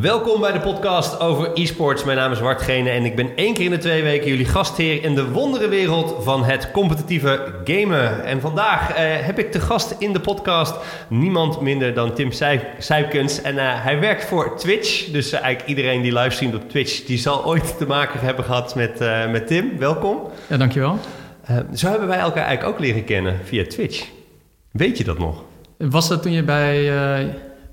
Welkom bij de podcast over e-sports. Mijn naam is Wart Gene en ik ben één keer in de twee weken jullie gastheer in de wonderenwereld van het competitieve gamen. En vandaag eh, heb ik te gast in de podcast niemand minder dan Tim Sijpkens. En uh, hij werkt voor Twitch. Dus uh, eigenlijk iedereen die livestreamt op Twitch, die zal ooit te maken hebben gehad met, met Tim. Welkom. Ja, dankjewel. zo hebben wij elkaar eigenlijk ook leren kennen via Twitch. Weet je dat nog? Was dat toen je bij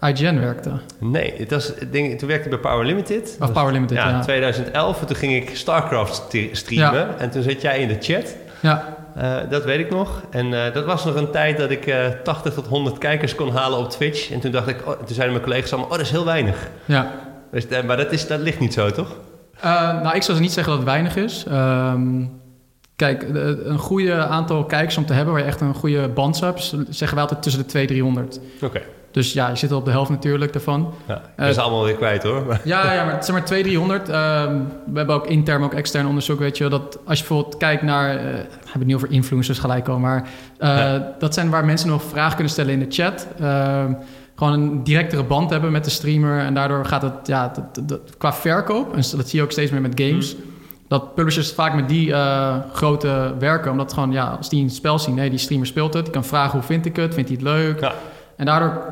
IGN werkte? Nee, het was, ding, toen werkte ik bij Power Limited. Of Power Limited, ja. ja. 2011, toen ging ik StarCraft streamen. En toen zat jij in de chat. Ja. Uh, dat weet ik nog. En uh, dat was nog een tijd dat ik uh, eh, 80 tot 100 kijkers kon halen op Twitch. En toen dacht ik, oh, toen zeiden mijn collega's allemaal, oh, dat is heel weinig. Ja. Dus, maar dat, is, dat ligt niet zo, toch? nou, ik zou niet zeggen dat het weinig is. Um, kijk, een goede aantal kijkers om te hebben waar je echt een goede band hebt, zeggen wij altijd tussen de 200 300. Oké. Dus ja, je zit al op de helft natuurlijk daarvan. Ja, dat is uh, allemaal weer kwijt hoor. Ja, ja maar zeg maar 200, 300. Uh, we hebben ook intern, ook extern onderzoek, weet je. Dat als je bijvoorbeeld kijkt naar, uh, heb het niet over influencers gelijk al, maar ja. dat zijn waar mensen nog vragen kunnen stellen in de chat. Ehm, gewoon een directere band hebben met de streamer. En daardoor gaat het, ja, dat, dat, qua verkoop, en dat zie je ook steeds meer met games... Mm. Dat publishers vaak met die grote werken, omdat gewoon, ja, als die een spel zien, nee, die streamer speelt het, die kan vragen hoe vind ik het, vindt hij het leuk. Ja. En daardoor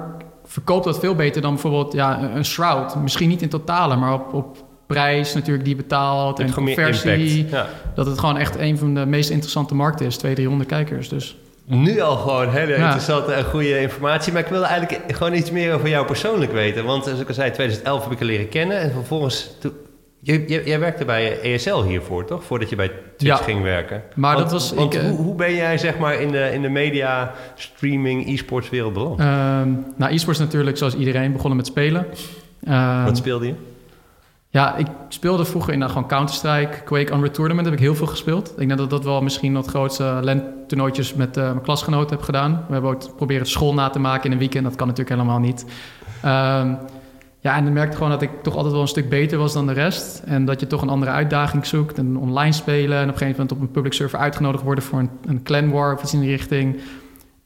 verkoopt dat veel beter dan bijvoorbeeld ja, een Shroud. Misschien niet in totale, maar op, op prijs natuurlijk die betaalt en conversie. Ja. Dat het gewoon echt een van de meest interessante markten is. 200, 300 kijkers. Dus. Nu al gewoon hele interessante en goede informatie. Maar ik wilde eigenlijk gewoon iets meer over jou persoonlijk weten. Want zoals ik al zei, 2011 heb ik je leren kennen. En vervolgens jij werkte bij ESL hiervoor, toch? Voordat je bij Twitch ging werken. Maar dat was... Want ik, hoe, hoe, ben jij zeg maar in de, in de media, streaming, e-sports wereld beland? Uh, nou, e-sports natuurlijk zoals iedereen begonnen met spelen. Uh, Wat speelde je? Ja, ik speelde vroeger in uh, gewoon Counter-Strike, Quake Unreal Tournament heb ik heel veel gespeeld. Ik denk dat dat wel misschien het grootste LAN-toernooitjes met uh, mijn klasgenoten heb gedaan. We hebben ook proberen school na te maken in een weekend. Dat kan natuurlijk helemaal niet. Ehm, ja, en dan merkte gewoon dat ik toch altijd wel een stuk beter was dan de rest. En dat je toch een andere uitdaging zoekt. En online spelen. En op een gegeven moment op een public server uitgenodigd worden voor een, een clan war of iets in die richting.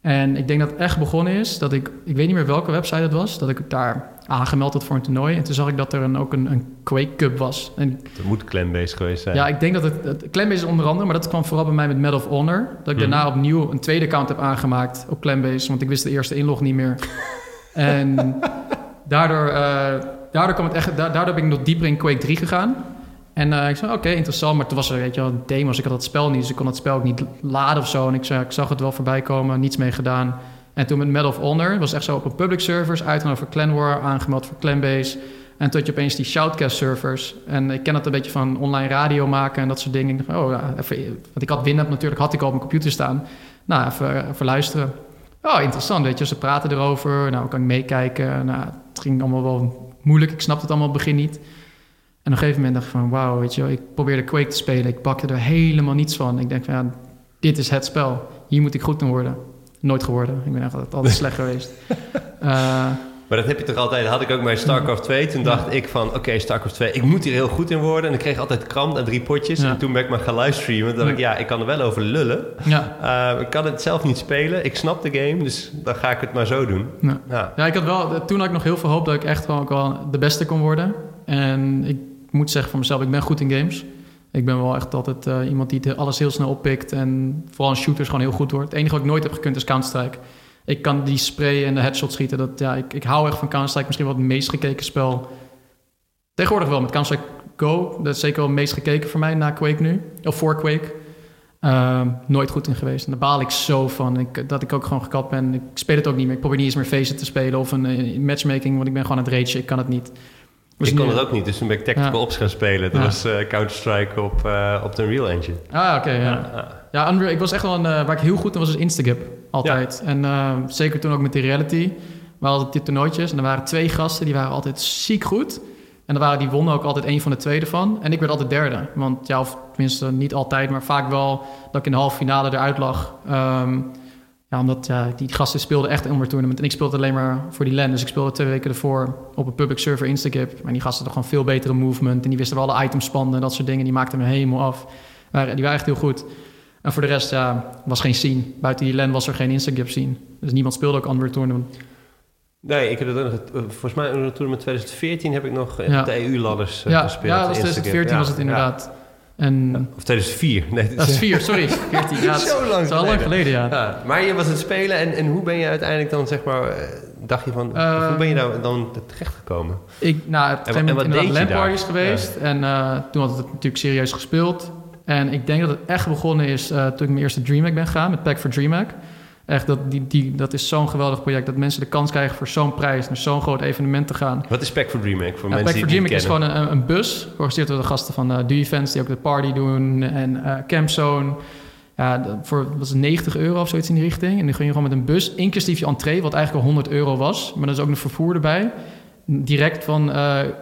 En ik denk dat het echt begonnen is dat ik, ik weet niet meer welke website het was, dat ik daar aangemeld had voor een toernooi. En toen zag ik dat er een, ook een, een Quake Cup was. En, dat moet Clanbase geweest zijn. Ja, ik denk dat het, het Clanbase is onder andere, maar dat kwam vooral bij mij met Medal of Honor. Dat ik mhm. daarna opnieuw een tweede account heb aangemaakt op Clanbase, want ik wist de eerste inlog niet meer. en daardoor, uh, daardoor, kwam het echt, daardoor ben ik nog dieper in Quake 3 gegaan. En uh, ik zei, oké, interessant. Maar toen was er, weet je wel, demo's. Ik had het spel niet, dus ik kon het spel ook niet laden of zo. En ik, ik zag het wel voorbij komen, niets mee gedaan. En toen met Medal of Honor, was echt zo op een public servers, uitgenodigd voor Clan War, aangemeld voor Clanbase. En toen had je opeens die Shoutcast servers. En ik ken dat een beetje van online radio maken en dat soort dingen. Ik dacht, oh even, want ik had Winamp natuurlijk, had ik al op mijn computer staan. Nou, even, even luisteren. Oh, interessant, weet je. Ze praten erover. Nou, kan ik meekijken. Nou, ging allemaal wel moeilijk. Ik snapte het allemaal begin niet. En op een gegeven moment dacht ik van... Wauw, weet je Ik probeerde Quake te spelen. Ik pakte er helemaal niets van. Ik denk van, ja, dit is het spel. Hier moet ik goed in worden. Nooit geworden. Ik ben echt altijd slecht geweest. Uh, Maar dat heb je toch altijd, had ik ook bij StarCraft 2. Toen dacht ik van, oké, StarCraft 2, ik moet hier heel goed in worden. En ik kreeg altijd kramp en drie potjes. En toen ben ik maar gaan livestreamen. Dacht ik, ja, ik kan er wel over lullen. Ja. Uh, ik kan het zelf niet spelen. Ik snap de game, dus dan ga ik het maar zo doen. Ja, ja. ik had wel, toen had ik nog heel veel hoop dat ik echt gewoon ook wel de beste kon worden. En ik moet zeggen van mezelf, ik ben goed in games. Ik ben wel echt altijd uh, iemand die alles heel snel oppikt. En vooral in shooters gewoon heel goed wordt. Het enige wat ik nooit heb gekund is Counter-Strike ik kan die spray en de headshot schieten. Dat, ja, ik, ik hou echt van Counter-Strike. Misschien wel het meest gekeken spel. Tegenwoordig wel met Counter-Strike Go. Dat is zeker wel het meest gekeken voor mij na Quake nu. Of voor Quake. Uh, nooit goed in geweest. En daar baal ik zo van. Ik, dat ik ook gewoon gekapt ben. Ik speel het ook niet meer. Ik probeer niet eens meer feesten te spelen. Of een, een matchmaking. Want ik ben gewoon aan het rage. Ik kan het niet. Dus ik kon het ook niet, dus toen ben ik Tactical ja. Ops gaan spelen. Dat was uh, Counter-Strike op, uh, op de Unreal Engine. Ah, oké, okay, ja. Ja, Unreal, ik was echt wel een... Waar ik heel goed in was, is Instagap. Altijd. En zeker toen ook met die reality. We hadden die toernooitjes en er waren twee gasten, die waren altijd ziek goed. En er waren, die wonnen ook altijd een van de tweede van. En ik werd altijd derde. Want ja, of tenminste niet altijd, maar vaak wel dat ik in de halve finale eruit lag. Um, ja, omdat ja, die gasten speelden echt een Tournament. En ik speelde alleen maar voor die LAN. Dus ik speelde twee weken ervoor op een public server Instagap. Maar die gasten hadden gewoon veel betere movement. En die wisten wel alle items spannen en dat soort dingen. Die maakten me helemaal af. Maar die waren echt heel goed. En voor de rest, ja, was geen scene. Buiten die LAN was er geen Instagap scene. Dus niemand speelde ook Unreal Tournament. Nee, ik heb het ook nog, eh, volgens mij met 2014 heb ik nog eh, Ja. de EU-ladders eh, ja, gespeeld. ja, dat was Instagram. 2014 was het inderdaad. En. Of 2004. Nee, dat is vier, sorry. 14, ja, Zo lang lang geleden, ja. Maar je was het spelen en, en hoe ben je uiteindelijk dan, zeg maar, dacht je van, hoe ben je daar dan terechtgekomen? Ik, nou, op een En gegeven moment inderdaad daar? LAN-parties geweest. En toen had het natuurlijk serieus gespeeld. En ik denk dat het echt begonnen is eh, toen ik mijn eerste DreamHack ben gegaan, met Pack for DreamHack. Echt, dat, die, die, dat is zo'n geweldig project. Dat mensen de kans krijgen voor zo'n prijs, naar zo'n groot evenement te gaan. Wat is Pack for DreamHack voor Ja, mensen Pack die for DreamHack is gewoon een, een bus, georganiseerd door de gasten van uh, Events, die ook de party doen en eh Campzone. Ja, voor was het 90 euro of zoiets in die richting. En dan ging je gewoon met een bus, inclusief je entree, wat eigenlijk al 100 euro was. Maar er is ook nog vervoer erbij. Direct van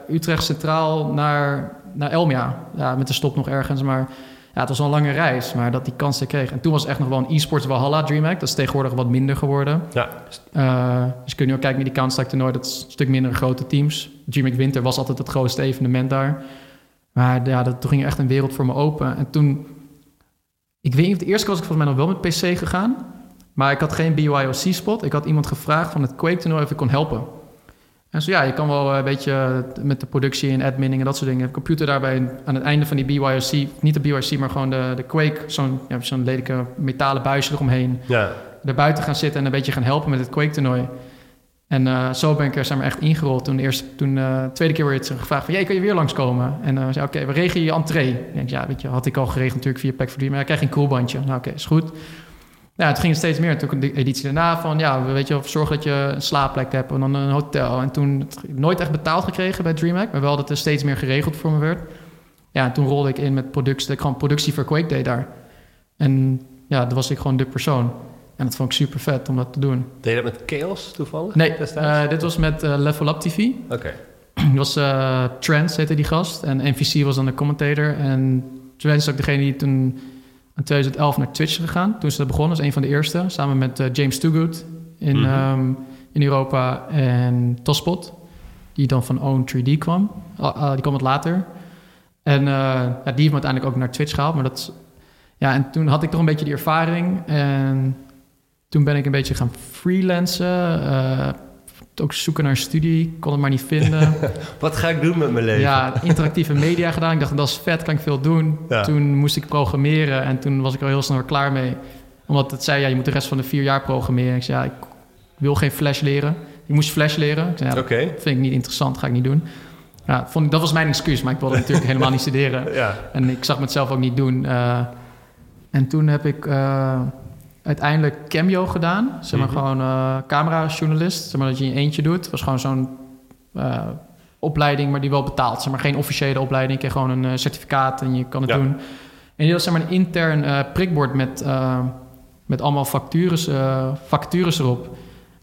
Utrecht Centraal naar, naar Elmia. Ja, met de stop nog ergens, maar ja, het was een lange reis. Maar dat die kans er kreeg. En toen was het echt nog wel een e-sports Valhalla DreamHack. Dat is tegenwoordig wat minder geworden. Ja, Uh, dus kun je ook kijken naar die Counter-Strike toernooi. Dat is een stuk minder grote teams. DreamHack Winter was altijd het grootste evenement daar. Maar ja, dat, toen ging echt een wereld voor me open. En toen... Ik weet niet of de eerste keer was ik volgens mij nog wel met PC gegaan. Maar ik had geen BYOC-spot. Ik had iemand gevraagd van het Quake-toernooi of ik kon helpen. En zo ja, je kan wel een beetje met de productie en adminning en dat soort dingen. De computer daarbij aan het einde van die BYOC... Niet de BYOC, maar gewoon de, de Quake. Zo'n ja, zo'n lelijke metalen buisje eromheen ja. daarbuiten gaan zitten en een beetje gaan helpen met het Quake-toernooi. En eh, zo ben ik er zeg maar, echt ingerold. Toen de eerste, toen eh, de tweede keer werd gevraagd van... Jij, kan je weer langskomen? En dan zei oké, we regelen je entree. Ik denk, ja, weet je, had ik al geregeld natuurlijk via Pack for Dream. Maar ja, krijg een coolbandje. Nou, oké, is goed. Ja, het ging steeds meer. Toen de editie daarna van... Ja, we weet je, zorg dat je een slaapplek hebt en dan een hotel. En toen nooit echt betaald gekregen bij DreamHack. Maar wel dat er steeds meer geregeld voor me werd. Ja, en toen rolde ik in met productie. Dat ik gewoon productie voor Quake deed daar. En ja, dan was ik gewoon de persoon. En dat vond ik super vet om dat te doen. Deed je dat met Chaos toevallig? Nee, eh, dit was met eh, Level Up TV. Oké. Dat was eh Trent, heette die gast. En NVC was dan de commentator. En Trent is ook degene die toen in 2011 naar Twitch gegaan. Toen ze dat begonnen, als een van de eerste. Samen met eh, James Toogood in, Mhm. ehm, in Europa. En Tospot, die dan van Own 3D kwam. Ah, ah, die kwam wat later. En eh, ja, die heeft me uiteindelijk ook naar Twitch gehaald. Maar dat ja, en toen had ik toch een beetje die ervaring. En toen ben ik een beetje gaan freelancen. Ook zoeken naar een studie, kon het maar niet vinden. Wat ga ik doen met mijn leven? Ja, interactieve media gedaan. Ik dacht, dat is vet, kan ik veel doen. Ja. Toen moest ik programmeren en toen was ik er heel snel klaar mee. Omdat het zei, ja, je moet de rest van de vier jaar programmeren. Ik zei, ja, ik wil geen Flash leren. Ik moest Flash leren. Ik zei, ja, Oké. dat vind ik niet interessant, ga ik niet doen. Ja, vond ik, dat was mijn excuus, maar ik wilde natuurlijk helemaal niet studeren. Ja. En ik zag mezelf ook niet doen. eh. en toen heb ik eh, uiteindelijk Cameo gedaan. Zeg maar Mhm. gewoon eh camerajournalist. Zeg maar dat je in je eentje doet. Het was gewoon zo'n eh, opleiding, maar die wel betaald. Zeg maar geen officiële opleiding. Je kreeg gewoon een eh, certificaat en je kan het Ja. doen. En die was zeg maar een intern eh, prikbord met, met allemaal vacatures, eh, vacatures erop.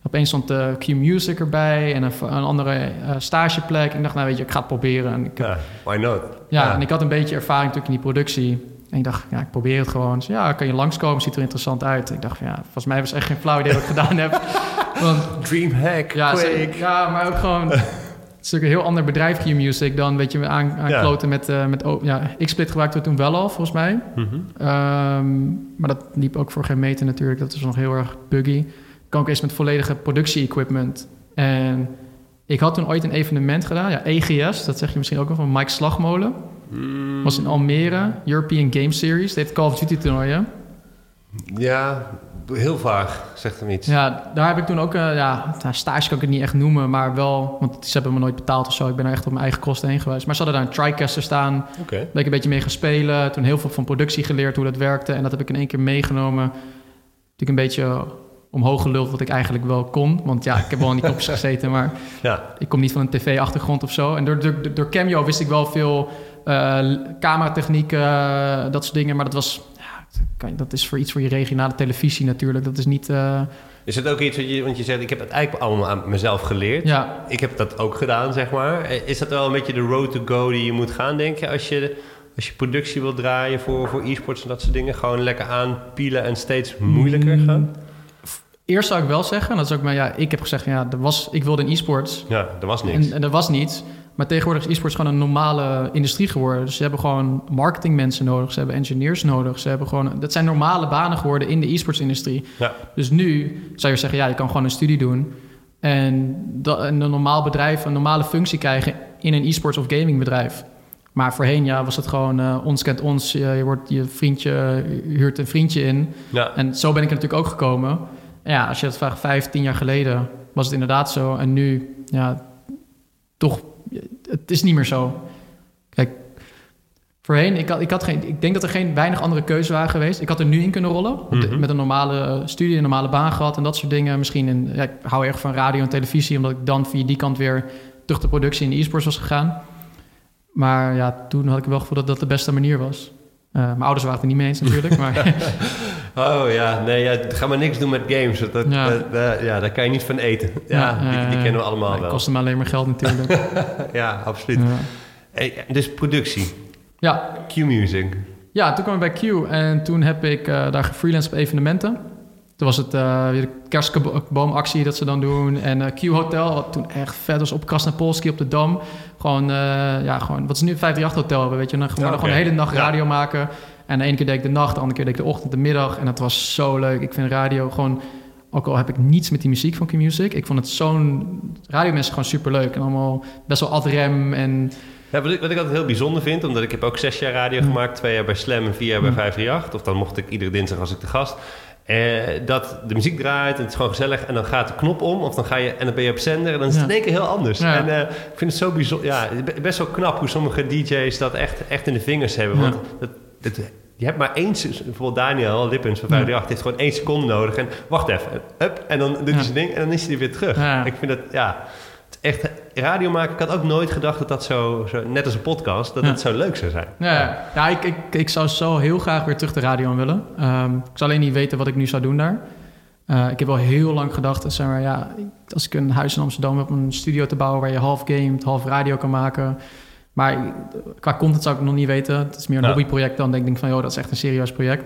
Opeens stond de Q-Music erbij en een, een andere stageplek. Ik dacht, nou weet je, ik ga het proberen. En ik ja, why not? ja, en ik had een beetje ervaring natuurlijk in die productie. En ik dacht, ja, ik probeer het gewoon. Dus ja, kan je langskomen, ziet er interessant uit. Ik dacht, ja, volgens mij was echt geen flauw idee wat ik gedaan heb. Want Dreamhack, ja, ze- ja, maar ook gewoon... Het is natuurlijk een heel ander bedrijf, Q-Music, dan weet je, aan, aankloten met... eh met ja, XSplit gebruikten we toen wel al, volgens mij. Mhm. Ehm, maar dat liep ook voor geen meter natuurlijk. Dat was nog heel erg buggy. Ik kwam ook eens met volledige productie-equipment. En ik had toen ooit een evenement gedaan. Ja, EGS, dat zeg je misschien ook wel van Mike Slagmolen. Mm, was in Almere, European Game Series. Dat heet Call of Duty toernooien. Ja, heel vaag, zegt hem iets. Ja, daar heb ik toen ook... eh ja, stage kan ik het niet echt noemen, maar wel... Want ze hebben me nooit betaald of zo. Ik ben er echt op mijn eigen kosten heen geweest. Maar ze hadden daar een TriCaster staan. Oké. ben ik een beetje mee gaan spelen. Toen heel veel van productie geleerd hoe dat werkte. En dat heb ik in één keer meegenomen. Natuurlijk een beetje omhoog geluld wat ik eigenlijk wel kon. Want ja, ik heb wel in die kopjes gezeten, maar Ja, ik kom niet van een tv-achtergrond of zo. En door, door, door Cameo wist ik wel veel cameratechnieken, eh, dat soort dingen. Maar dat was... Dat is voor iets voor je regionale televisie natuurlijk. Dat is niet... eh, is het ook iets wat je... Want je zegt, ik heb het eigenlijk allemaal aan mezelf geleerd. ja, Ik heb dat ook gedaan, zeg maar. Eh, Is dat wel een beetje de road to go die je moet gaan, denk je? Als je, als je productie wil draaien voor, voor e-sports en dat soort dingen. Gewoon lekker aanpielen en steeds moeilijker gaan. eerst zou ik wel zeggen, dat is ook maar ja, ik heb gezegd, ja, er was, ik wilde in e-sports. Ja, er was niks. En, en er was niets. Maar tegenwoordig is e-sports gewoon een normale industrie geworden. Dus ze hebben gewoon marketingmensen nodig. Ze hebben engineers nodig. Ze hebben gewoon... Dat zijn normale banen geworden in de e-sports industrie. Ja. Dus nu zou je zeggen, ja, je kan gewoon een studie doen. En dat, een normaal bedrijf, een normale functie krijgen in een e-sports of gaming bedrijf. Maar voorheen ja, was het gewoon uh, ons kent ons. Je, je, wordt je vriendje, je huurt een vriendje in. Ja. En zo ben ik er natuurlijk ook gekomen. En ja, als je dat vraagt, vijf, tien jaar geleden was het inderdaad zo. En nu, ja, toch, het is niet meer zo. Kijk, voorheen, ik, had, ik, had geen, ik denk dat er geen weinig andere keuzes waren geweest. Ik had er nu in kunnen rollen. Mm -hmm. Met een normale studie, een normale baan gehad en dat soort dingen. Misschien in, ja, ik hou erg van radio en televisie, omdat ik dan via die kant weer terug de productie in de e-sports was gegaan. Maar ja, toen had ik wel het gevoel dat dat de beste manier was. Uh, mijn ouders waren het er niet mee eens natuurlijk. Maar oh ja, nee, ja, ga maar niks doen met games. Dat, ja. Dat, ja, daar kan je niet van eten. Ja, ja die, die, kennen we allemaal ja, wel. kost me alleen maar geld natuurlijk. ja, absoluut. Hey, dus productie. Ja. Q-Music. Ja, toen kwam ik bij Q en toen heb ik uh, daar gefreelanced op evenementen. Toen was het uh, weer de kerstboomactie dat ze dan doen. En uh, Q Hotel, wat toen echt vet was op Krasnapolski op de Dam. Gewoon, ja, gewoon, wat is nu 538 Hotel hebben, weet je. Dan gewoon, ja, okay. gewoon de hele nacht radio ja. maken. En de ene keer deed ik de nacht, de andere keer deed ik de ochtend, de middag. En dat was zo leuk. Ik vind radio gewoon, ook al heb ik niets met die muziek van Q-Music. Ik vond het zo'n, radiomensen gewoon super leuk. En allemaal best wel ad-rem en... Ja, wat, ik, wat ik altijd heel bijzonder vind, omdat ik heb ook zes jaar radio mm. gemaakt. Twee jaar bij Slam en vier jaar bij 538. Of dan mocht ik iedere dinsdag als ik de gast... Uh, dat de muziek draait en het is gewoon gezellig en dan gaat de knop om of dan ga je en dan ben je op zender en dan is het ja. in één keer heel anders. Ja. En uh, ik vind het zo bijzonder, ja, best wel knap hoe sommige DJ's dat echt, echt in de vingers hebben. Want dat, dat, je hebt maar één, bijvoorbeeld Daniel Lippens van 538 heeft gewoon één seconde nodig en wacht even, up, en dan doet hij zijn ding en dan is hij weer terug. Ik vind dat, ja, het echt radio maken. Ik had ook nooit gedacht dat dat zo, zo net als een podcast, dat het zo leuk zou zijn. Ja, ja. ik, ik, ik zou zo heel graag weer terug de radio aan willen. Um, ik zou alleen niet weten wat ik nu zou doen daar. Uh, ik heb wel heel lang gedacht, zeg maar, ja, als ik een huis in Amsterdam heb, een studio te bouwen waar je half gamet, half radio kan maken. Maar qua content zou ik nog niet weten. Het is meer een ja. hobbyproject dan denk ik van, joh, dat is echt een serieus project.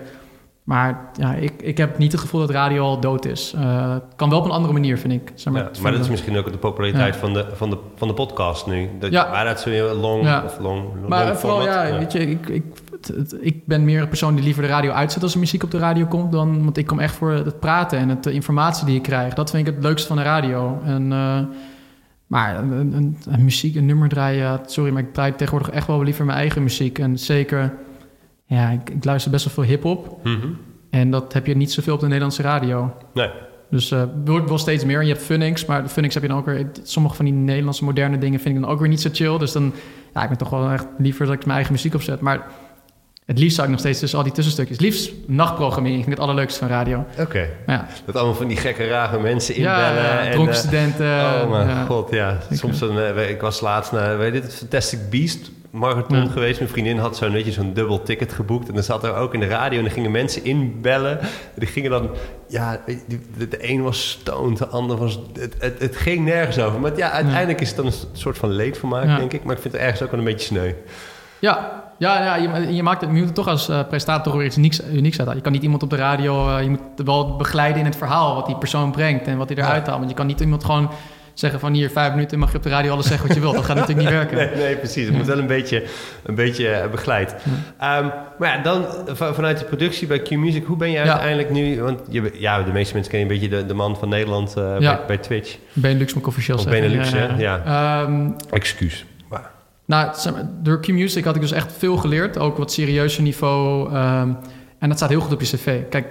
Maar ja, ik, ik heb niet het gevoel dat radio al dood is. Uh, kan wel op een andere manier, vind ik. Zeg maar, ja, maar dat is misschien ook de populariteit ja. van, de, van, de, van de podcast nu. Dat, ja. Maar dat is weer long ja. of long, Maar long vooral, format. ja, weet je, ik, ik, het, ik ben meer een persoon die liever de radio uitzet als er muziek op de radio komt. Dan, want ik kom echt voor het praten en het, de informatie die ik krijg. Dat vind ik het leukste van de radio. En... Uh, maar een, een, een, muziek, een nummer draaien, sorry, maar ik draai tegenwoordig echt wel liever mijn eigen muziek. En zeker, ja, ik, ik luister best wel veel hip-hop. Mm -hmm. En dat heb je niet zoveel op de Nederlandse radio. Nee. Dus uh, wordt wel steeds meer. En je hebt Funix, maar de Funix heb je dan ook weer... Sommige van die Nederlandse moderne dingen vind ik dan ook weer niet zo chill. Dus dan, ja, ik ben toch wel echt liever dat ik mijn eigen muziek opzet. Maar het liefst zou ik nog steeds tussen al die tussenstukjes... Liefst nachtprogrammering vind ik het allerleukste van radio. Oké. Okay. Ja. Dat allemaal van die gekke, rare mensen inbellen. Ja, en, dronken studenten. Oh mijn ja. god, ja. Soms dan, uh, ik was laatst naar, weet je dit, Fantastic Beast marathon Ja. geweest. Mijn vriendin had zo'n weet je, zo'n dubbel ticket geboekt. En dan zat er ook in de radio en dan gingen mensen inbellen. Die gingen dan, ja, de, de een was stoned, de ander was... Het, het, het ging nergens over. Maar ja, uiteindelijk is het dan een soort van leedvermaak, Ja. denk ik. Maar ik vind het ergens ook wel een beetje sneu. Ja, ja, ja je, je, maakt het, je moet toch als uh, presentator weer iets unieks, unieks uit. Je kan niet iemand op de radio... Uh, je moet wel begeleiden in het verhaal wat die persoon brengt... en wat hij eruit haalt. Want je kan niet iemand gewoon zeggen van hier vijf minuten mag je op de radio alles zeggen wat je wilt. Dat gaat natuurlijk niet werken. Nee, nee precies. Het moet wel een beetje, een beetje uh, begeleid. Ja. Um, maar ja, dan van, vanuit de productie bij Q-Music, hoe ben je uiteindelijk nu... Want je, ja, de meeste mensen kennen een beetje de, de man van Nederland uh, bij, bij, Twitch. Benelux moet ik officieel of zeggen. Benelux, ja. ja. Um, Excuus. Nou, door Q-Music had ik dus echt veel geleerd. Ook wat serieuzer niveau. Um, en dat staat heel goed op je cv. Kijk,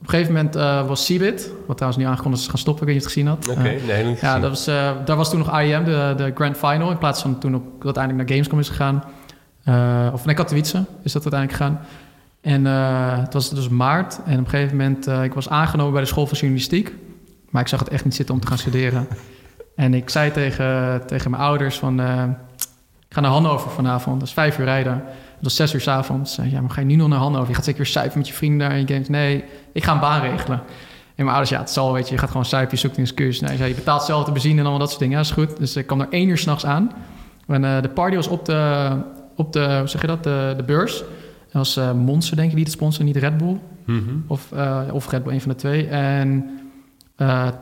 op een gegeven moment uh, was Cbit, wat trouwens nu aangekondigd is gaan stoppen, ik weet niet of je het gezien had. Oké, okay, uh, nee, niet Ja, dat was, uh, daar was toen nog IEM, de, de Grand Final, in plaats van toen op, dat uiteindelijk naar Gamescom is gegaan. Uh, of naar Katowice is dat uiteindelijk gegaan. En het was dus maart en op een gegeven moment, ik was aangenomen bij de school van journalistiek. Maar ik zag het echt niet zitten om te gaan studeren. en ik zei tegen, tegen mijn ouders van, ik ga naar Hannover vanavond, dat is vijf uur rijden. Het was zes uur s avonds. Ja, maar ga je nu nog naar Hannover? Je gaat zeker weer suipen met je vrienden en je games. Nee, ik ga een baan regelen. En mijn ouders, ja, het zal, weet je, je gaat gewoon suipen, je zoekt een excuus. Nee, zei, je betaalt zelf de benzine en allemaal dat soort dingen. Ja, is goed. Dus ik kwam er één uur s'nachts aan. En uh, de party was op de, op de, hoe zeg je dat, de, de beurs. Dat was uh, Monster, denk ik, die de sponsor, niet Red Bull. Mm -hmm. of, uh, of Red Bull, een van de twee. En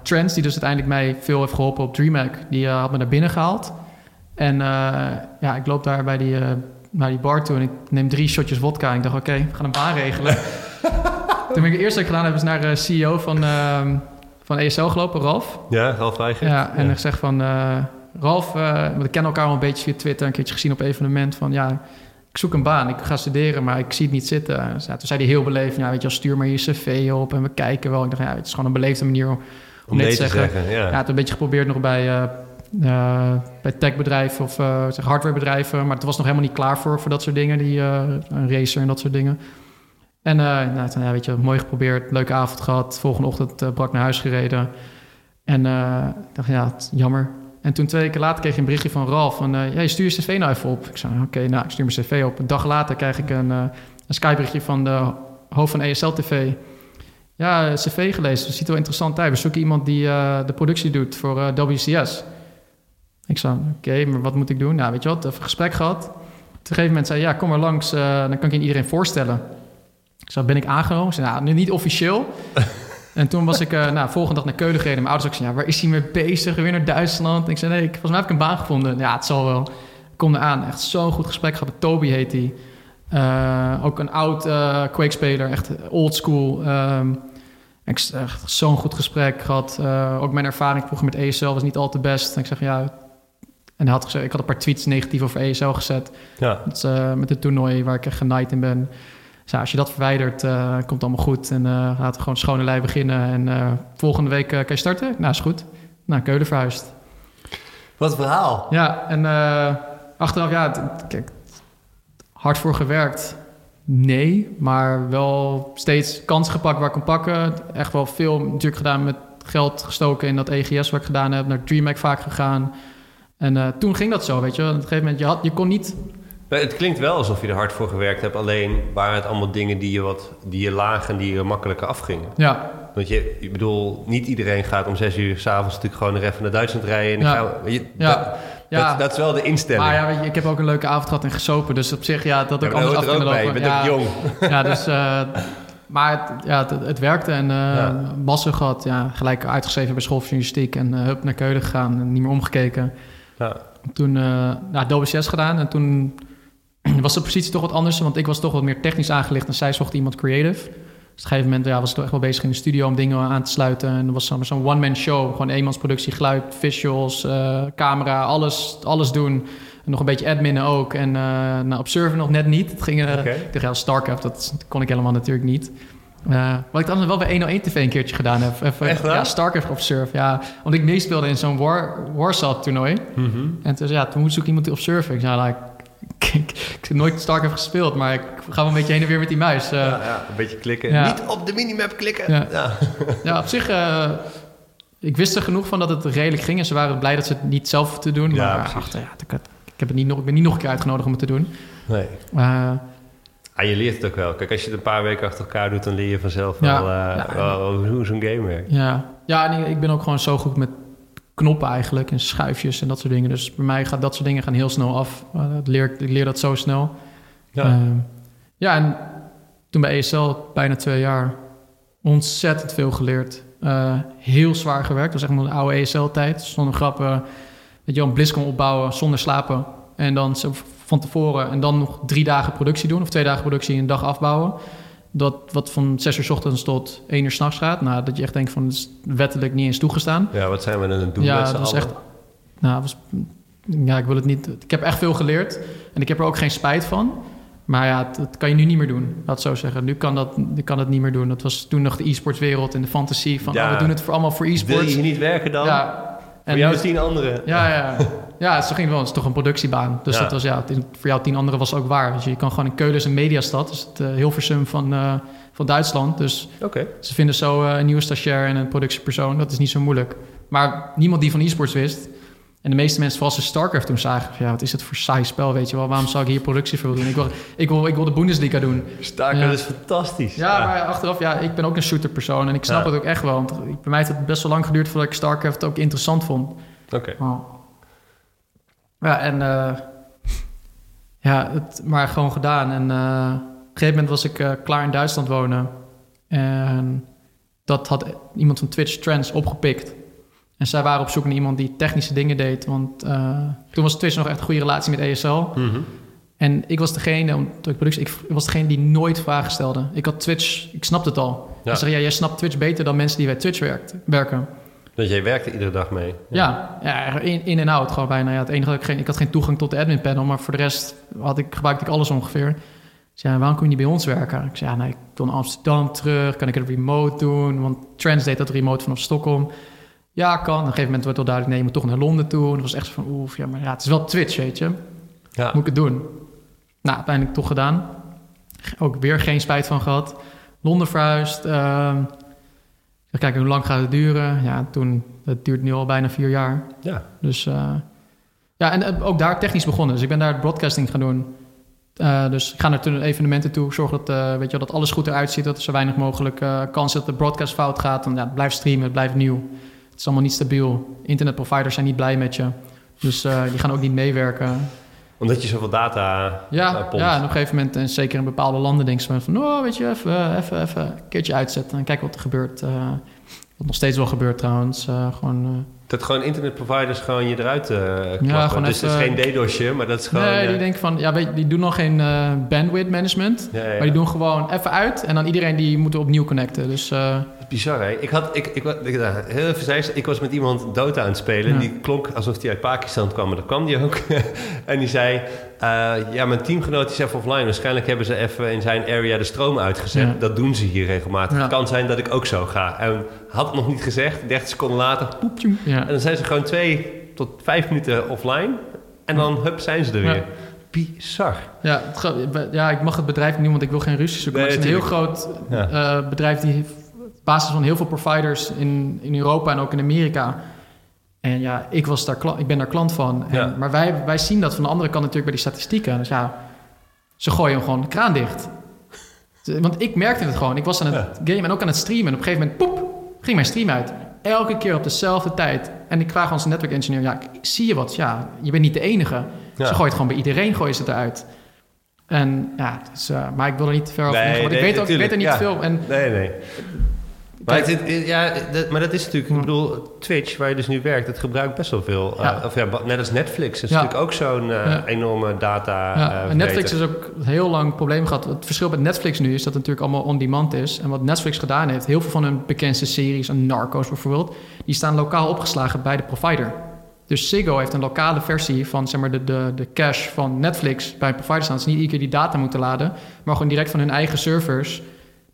Trends, die dus uiteindelijk mij veel heeft geholpen op DreamHack, die had me naar binnen gehaald. En ja, ik loop daar bij die naar die bar toe en ik neem drie shotjes vodka. En ik dacht, oké, okay, we gaan een baan regelen. Toen ben ik het eerste wat ik gedaan heb, is naar de CEO van, uh, van ESL gelopen, Ralf. Ja, Ralf Weigert. Ja, en ik zeg van... eh, Ralf, eh, want ik ken elkaar al een beetje via Twitter... een keertje gezien op evenement van... ja, ik zoek een baan, ik ga studeren, maar ik zie het niet zitten. Dus ja, toen zei hij heel beleefd... ja, weet je stuur maar je cv op en we kijken wel. Ik dacht, ja, het is gewoon een beleefde manier om, Om nee te te zeggen... zeggen, ja. Ja, het een beetje geprobeerd nog bij, eh, bij techbedrijven of eh, hardwarebedrijven. Maar het was nog helemaal niet klaar voor, voor dat soort dingen. Die, eh, een racer en dat soort dingen. En nou, toen, ja, weet je, mooi geprobeerd. Leuke avond gehad. Volgende ochtend brak naar huis gereden. En dacht, ja, jammer. En toen twee weken later kreeg ik een berichtje van Ralf. Van, je stuur je cv nou even op. Ik zei, oké, nou, ik stuur mijn cv op. Een dag later krijg ik een, een Skype-berichtje van de hoofd van ESL TV. Ja, cv gelezen. Ziet er wel interessant uit. We zoeken iemand die de productie doet voor WCS. Ik zei, oké, maar wat moet ik doen? Nou, weet je wat, even een gesprek gehad. Op een gegeven moment zei ja, kom maar langs. eh, dan kan ik je iedereen voorstellen. Ik zei, ben ik aangenomen? Ik zei, nou, nu niet officieel. en toen was ik, eh nou, volgende dag naar Keulen gereden. Mijn ouders ook zeiden, ja, waar is hij mee bezig? Weer naar Duitsland? En ik zei, nee, ik, volgens mij heb ik een baan gevonden. Ja, het zal wel. Ik kom eraan. Echt zo'n goed gesprek gehad. met Toby heet hij. Eh, ook een oud eh Quake-speler, echt old school. Ehm, ik echt zo'n goed gesprek gehad. Eh, ook mijn ervaring vroeger met ESL was niet al te best. En ik zeg ja. En hij had gezegd, ik had een paar tweets negatief over ESL gezet. Ja. Dat, is, eh, met het toernooi waar ik echt genaaid in ben. Dus ja, als je dat verwijdert, eh, komt het allemaal goed. En eh laten we gewoon schone lei beginnen. En eh, volgende week kan je starten? Nou, is goed. Nou, Keulen verhuisd. Wat een verhaal. Ja, en eh, achteraf, ja, het- kijk, hard voor gewerkt. Nee, maar wel steeds kansen gepakt waar ik kon pakken. Echt wel veel natuurlijk gedaan met geld gestoken in dat EGS wat ik gedaan heb. Naar DreamHack vaak gegaan. En eh, toen ging dat zo, weet je. wel. Op een gegeven moment, je, had, je kon niet... Het klinkt wel alsof je er hard voor gewerkt hebt. Alleen waren het allemaal dingen die je, wat, die je laag en die je makkelijker afgingen. Ja, Want je, ik bedoel, niet iedereen gaat om zes uur s'avonds natuurlijk gewoon er even naar Duitsland rijden. En Ja. ga, je, Ja. Dat, ja. dat, dat is wel de instelling. maar ja, weet je, ik heb ook een leuke avond gehad en gesopen. Dus op zich, ja, dat Ja, ook dat anders af kunnen lopen. Je bent ja, ook jong. Ja, dus... eh, maar het, ja, het, het werkte en Ja. massen gehad. Ja, gelijk uitgeschreven bij school voor journalistiek. En eh, hup naar Keulen gegaan en niet meer omgekeken. Ja. Toen uh, nou, WCS gedaan en toen was de positie toch wat anders. Want ik was toch wat meer technisch aangelegd en zij zocht iemand creative. Dus op een gegeven moment ja, was ik toch echt wel bezig in de studio om dingen aan te sluiten. En dat was zo'n zo'n one-man show. Gewoon eenmansproductie, geluid, visuals, eh, camera, alles, alles doen. En nog een beetje adminnen ook. En uh, nou, op server nog net niet. Het ging, uh, Oké. Ik dacht, ja, StarCraft, dat kon ik helemaal natuurlijk niet. Uh, wat ik dan wel bij 101 TV een keertje gedaan heb. Even, Echt waar? Ja, StarCraft op surf. Ja, want ik meespeelde in zo'n War, Warsaw toernooi. Mhm. En toen, ja, toen moest ik iemand op surfen. Ik zei, like, ik, ik, ik heb nooit StarCraft gespeeld, maar ik ga wel een beetje heen en weer met die muis. Uh, ja, ja, een beetje klikken. ja. Niet op de minimap klikken. Ja. Ja. ja, op zich... Uh, ik wist er genoeg van dat het redelijk ging. En ze waren blij dat ze het niet zelf te doen. Ja, maar achter, ja, ik, ik, heb het niet nog, ik ben niet nog een keer uitgenodigd om het te doen. Nee. Uh, Ah, je leert het ook wel. Kijk, als je het een paar weken achter elkaar doet, dan leer je vanzelf Ja. wel, uh, wel hoe zo'n game werkt. Ja, ja en ik- ben ook gewoon zo goed met knoppen eigenlijk en schuifjes en dat soort dingen. Dus bij mij gaat dat soort dingen gaan heel snel af. Uh, dat leer, ik leer dat zo snel. Ja. Uh, ja, en toen bij ESL bijna twee jaar ontzettend veel geleerd. Uh, heel zwaar gewerkt. Dat was echt een oude ESL-tijd. Zonder grappen. Dat je een BlizzCon opbouwen zonder slapen. En dan zo van tevoren en dan nog drie dagen productie doen. Of twee dagen productie en een dag afbouwen. Dat wat van zes uur s ochtends tot één uur s'nachts gaat. Nou, dat je echt denkt van, dat is wettelijk niet eens toegestaan. Ja, wat zijn we dan het doen ja, met dat was echt... Nou, was, ja, ik wil het niet... Ik heb echt veel geleerd. En ik heb er ook geen spijt van. Maar ja, dat, kan je nu niet meer doen. Laat het zo zeggen. Nu kan dat, nu kan het niet meer doen. Dat was toen nog de e-sportswereld en de fantasie van... Ja. Oh, we doen het voor allemaal voor Wil e-sports. je hier niet werken dan? Ja. Voor jou tien anderen. ja, ja. Ja, zo ging het wel. Het is toch een productiebaan. Dus Ja. dat was, ja, het- voor jou tien anderen was het ook waar. Dus je kan gewoon in Keulen is een mediastad. Dus het uh, Hilversum van, eh, van Duitsland. Dus Oké. ze vinden zo eh, een nieuwe stagiair en een productiepersoon. Dat is niet zo moeilijk. Maar niemand die van e-sports wist. En de meeste mensen, vooral ze StarCraft toen zagen... Ja, wat is het voor saai spel, weet je wel? Waarom zou ik hier productie voor doen? Ik wil, ik wil, ik wil de Bundesliga doen. Ja. is fantastisch. Ja, maar achteraf, ja, ik ben ook een shooterpersoon. En ik snap Ja. het ook echt wel. Want ik- bij mij heeft het best wel lang geduurd... voordat ik StarCraft ook interessant vond. Oké. Oh. Ja, en eh, ja, het maar gewoon gedaan. En eh, op een gegeven moment was ik eh, klaar in Duitsland wonen. En dat had iemand van Twitch Trends opgepikt. En zij waren op zoek naar iemand die technische dingen deed. Want eh, toen was Twitch nog echt een goede relatie met ESL. Mhm. En ik was degene, omdat ik productie, ik was degene die nooit vragen stelde. Ik had Twitch, ik snapte het al. Ja. Ik zeg, ja, jij snapt Twitch beter dan mensen die bij Twitch werkt, werken. Dus jij werkte iedere dag mee? Ja, ja, in, in en out gewoon bijna. Ja, het enige dat ik, geen, ik had geen toegang tot de admin panel, maar voor de rest had ik, gebruikte ik alles ongeveer. Ik zei, waarom kun je niet bij ons werken? Ik zei, ja, nee, ik wil naar Amsterdam terug. Kan ik het remote doen? Want Trans deed dat remote vanaf Stockholm. Ja, kan. Op een gegeven moment werd het wel duidelijk, nee, je moet toch naar Londen toe. En dat was echt zo van, oef, ja, maar ja, het is wel Twitch, weet je. Ja. Moet ik het doen? Nou, uiteindelijk toch gedaan. Ook weer geen spijt van gehad. Londen verhuisd. ehm, ik zeg, kijk, hoe lang gaat het duren? Ja, toen, het duurt nu al bijna vier jaar. Ja. Dus eh, ja, en eh, ook daar technisch begonnen. Dus ik ben daar broadcasting gaan doen. Eh, dus ik ga naar de evenementen toe. Zorg dat, weet je, dat alles goed eruit ziet. Dat er zo weinig mogelijk eh, kans is dat de broadcast fout gaat. Dan ja, het blijft streamen, het blijft nieuw. Het is allemaal niet stabiel. Internetproviders zijn niet blij met je. Dus eh, die gaan ook niet meewerken. Omdat je zoveel data Ja, eh, pompt. ja, en op een gegeven moment, en zeker in bepaalde landen, denk je van, oh, weet je, even, even, even een keertje uitzetten en kijken wat er gebeurt. eh, wat nog steeds wel gebeurt trouwens. eh, gewoon, eh, Dat gewoon internetproviders gewoon je eruit eh klappen. Ja, gewoon dus het is geen DDoSje, maar dat is gewoon... nee, eh, die denken van, ja, weet je, die doen nog geen eh, bandwidth management. ja, Maar die doen gewoon even uit en dan iedereen die moet opnieuw connecten. Dus eh, Bizar, hè? Ik, had, ik, ik, ik, heel even zei, ik was met iemand Dota aan het spelen. En die klonk alsof hij uit Pakistan kwam, maar dat kwam die ook. en die zei, eh, ja, mijn teamgenoot is even offline. Waarschijnlijk hebben ze even in zijn area de stroom uitgezet. Ja. Dat doen ze hier regelmatig. Ja. Het kan zijn dat ik ook zo ga. En had het nog niet gezegd, 30 seconden later, poep, tjoem. ja. En dan zijn ze gewoon twee tot vijf minuten offline. En dan, hup, zijn ze er weer. Bizar. Ja, het ja, ik mag het bedrijf niet noemen, want ik wil geen ruzie zoeken. Nee, maar het is een heel groot Ja. eh, bedrijf die heeft op basis van heel veel providers in, in Europa en ook in Amerika. En ja, ik, was daar, ik ben daar klant van. En, Ja. Maar wij, wij zien dat van de andere kant natuurlijk bij die statistieken. Dus ja, ze gooien hem gewoon de kraan dicht. Want ik merkte het gewoon. Ik was aan het gamen en ook aan het streamen. En op een gegeven moment, poep, ging mijn stream uit. Elke keer op dezelfde tijd. En ik vraag onze network engineer, ja, zie je wat? Ja, je bent niet de enige. Ja. Ze gooit gewoon bij iedereen gooien ze het eruit. En ja, dus, eh, maar ik wil er niet te ver over Nee, ingaan, want nee, ik weet ook ik weet er niet veel. En Nee, nee. Maar, Kijk- ja, dat, maar dat is natuurlijk, ik bedoel, Twitch, waar je dus nu werkt, dat gebruikt best wel veel. Ja. Uh, of ja, net als Netflix, is Ja. natuurlijk ook zo'n uh, Ja. enorme data. uh, en Netflix is ook heel lang een probleem gehad. Het verschil met Netflix nu is dat het natuurlijk allemaal on-demand is. En wat Netflix gedaan heeft, heel veel van hun bekendste series, en Narcos bijvoorbeeld, die staan lokaal opgeslagen bij de provider. Dus Ziggo heeft een lokale versie van zeg maar, de, de, de cache van Netflix bij een provider staan. Dus niet iedere keer die data moeten laden, maar gewoon direct van hun eigen servers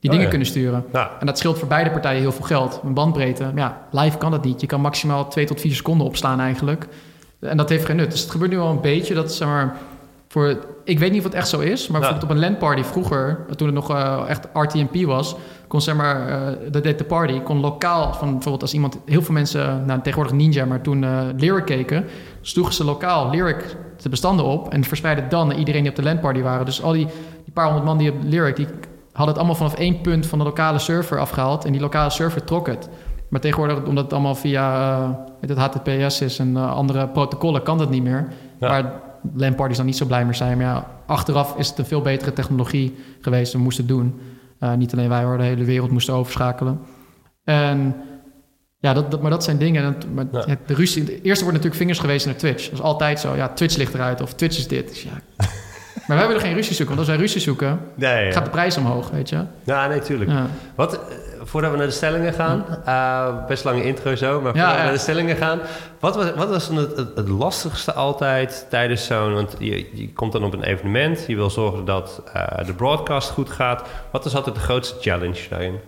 die Oh, dingen ja. kunnen sturen. En dat scheelt voor beide partijen heel veel geld. Een bandbreedte, maar ja, live kan dat niet. Je kan maximaal 2 tot 4 seconden opslaan eigenlijk. En dat heeft geen nut. Dus het gebeurt nu al een beetje dat, zeg maar, voor... Ik weet niet of het echt zo is, maar Ja. bijvoorbeeld op een LAN-party vroeger, toen het nog eh, echt RTMP was, kon zeg maar, eh, dat deed de party, kon lokaal, van bijvoorbeeld als iemand, heel veel mensen, nou tegenwoordig Ninja, maar toen eh Lyric keken, sloegen ze lokaal Lyric de bestanden op en verspreidden dan naar iedereen die op de LAN-party waren. Dus al die, die paar honderd man die op Lyric, die hadden het allemaal vanaf één punt van de lokale server afgehaald. En die lokale server trok het. Maar tegenwoordig, omdat het allemaal via weet het HTTPS is en eh, andere protocollen, kan dat niet meer. Ja. Waar LAN-parties dan niet zo blij mee zijn. Maar ja, achteraf is het een veel betere technologie geweest. We moesten het doen. Eh, niet alleen wij hoor, de hele wereld moest overschakelen. En ja, dat, dat, maar dat zijn dingen. Dat, maar Ja. het- de ruzie, het eerste wordt natuurlijk vingers gewezen naar Twitch. Dat is altijd zo. Ja, Twitch ligt eruit of Twitch is dit. Dus ja. Maar wij willen geen ruzie zoeken. Want als wij ruzie zoeken, nee, ja. gaat de prijs omhoog, weet je. ja, nee, tuurlijk. Ja. Wat, eh, voordat we naar de stellingen gaan, eh, best lange intro zo, maar Ja, voordat we naar de stellingen gaan, wat was, wat was dan het, het, het lastigste altijd tijdens zo'n, want je, je komt dan op een evenement, je wil zorgen dat eh, de broadcast goed gaat. Wat is altijd de grootste challenge daarin?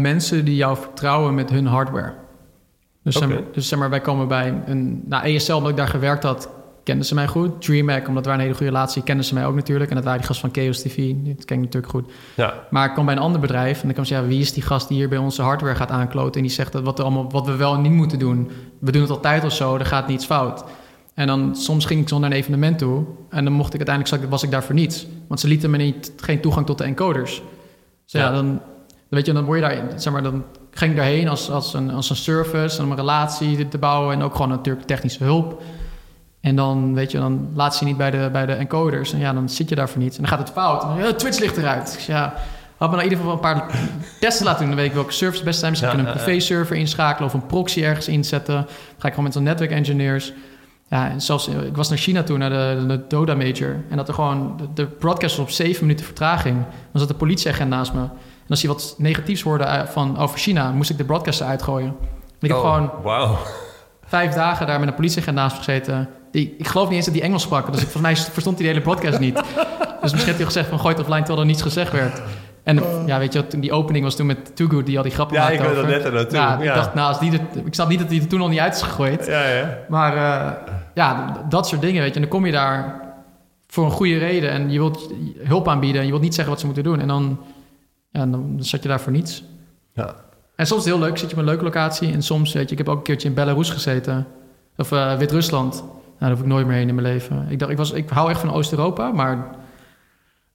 Mensen die jou vertrouwen met hun hardware. Dus, zeg, maar, dus zeg maar, wij komen bij een... Nou, ESL, omdat ik daar gewerkt had, kenden ze mij goed. DreamHack, omdat wij een hele goede relatie, kenden ze mij ook natuurlijk. En dat waren die gast van Chaos TV, dat ken ik natuurlijk goed. Ja, Maar ik kwam bij een ander bedrijf en dan kwam ze, ja, wie is die gast die hier bij onze hardware gaat aankloten? En die zegt dat wat, er allemaal, wat we wel en niet moeten doen. We doen het altijd of zo, er gaat niets fout. En dan soms ging ik zo naar een evenement toe en dan mocht ik uiteindelijk, was ik daar voor niets. Want ze lieten me niet, geen toegang tot de encoders. Dus ja, Ja. dan, dan weet je, dan word je daar, zeg maar, dan ging ik daarheen als, als, een, als een service en om een relatie te bouwen en ook gewoon natuurlijk technische hulp. En dan, weet je, dan laat ze je niet bij de, bij de encoders. En ja, dan zit je daar voor niets. En dan gaat het fout. En dan, ja, Twitch ligt eruit. Dus ja, had me nou in ieder geval een paar testen laten doen. Dan weet ik welke servers het best zijn. Misschien Ja, kunnen een privé-server inschakelen of een proxy ergens inzetten. Dan ga ik gewoon met zo'n network engineers. Ja, en zelfs, eh, ik was naar China toe, naar de, de Doda Major. En dat er gewoon, de, de broadcast was op zeven minuten vertraging. Dan zat de politieagent naast me. En als hij wat negatiefs hoorde eh, van, over China, moest ik de broadcaster uitgooien. En ik heb Oh, gewoon Wauw. vijf dagen daar met een politieagent naast me gezeten. Die, ik geloof niet eens dat hij Engels sprak. Dus ik, volgens mij verstond hij de hele broadcast niet. Dus misschien heeft hij gezegd van gooi het offline terwijl er niets gezegd werd. En ja, weet je toen die opening was toen met Too Good, die al die grappen Ja, maakte ik weet dat net er naartoe. Ja, Ja. ik dacht, nou, als die er, ik snap niet dat hij er toen al niet uit is gegooid. Ja, ja. Maar eh, ja, dat soort dingen, weet je. En dan kom je daar voor een goede reden en je wilt hulp aanbieden en je wilt niet zeggen wat ze moeten doen. En dan, ja, dan zat je daar voor niets. Ja. En soms is het heel leuk, zit je op een leuke locatie. En soms, weet je, ik heb ook een keertje in Belarus gezeten. Of eh, Wit-Rusland. Nou, daar hoef ik nooit meer heen in mijn leven. Ik dacht, ik, was, ik hou echt van Oost-Europa, maar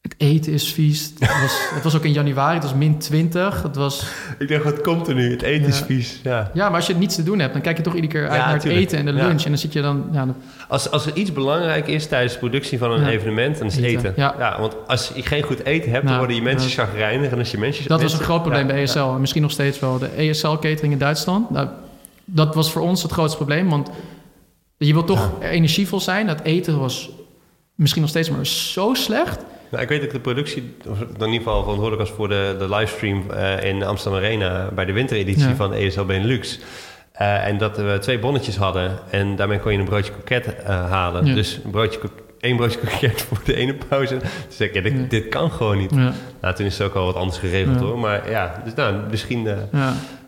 het eten is vies. Het was, het was ook in januari, het was min 20. Het was, Ik dacht, wat komt er nu? Het eten is vies. Ja. ja, maar als je niets te doen hebt, dan kijk je toch iedere keer uit Ja, naar het tuurlijk. eten en de Ja. lunch. En dan zit je dan, Als, als er iets belangrijk is tijdens de productie van een evenement, dan is Eten, eten. ja. want als je geen goed eten hebt, dan worden je mensen chagrijnig. En als je mensen... Dat was een groot probleem bij ESL. En misschien nog steeds wel. De ESL-catering in Duitsland. Nou, dat was voor ons het grootste probleem. Want je wilt toch energievol zijn. Dat eten was misschien nog steeds maar zo slecht. Nou, ik weet dat de productie, in ieder geval verantwoordelijk was voor de, de livestream eh, in Amsterdam Arena bij de wintereditie Ja. van ESL Benelux. Eh, en dat we twee bonnetjes hadden en daarmee kon je een broodje kroket eh, halen. Ja. Dus een broodje, één broodje kroket voor de ene pauze. Dus zei ik, ja, dit, Ja. dit kan gewoon niet. Ja, Nou, toen is het ook al wat anders geregeld hoor. Maar ja, dus nou, misschien...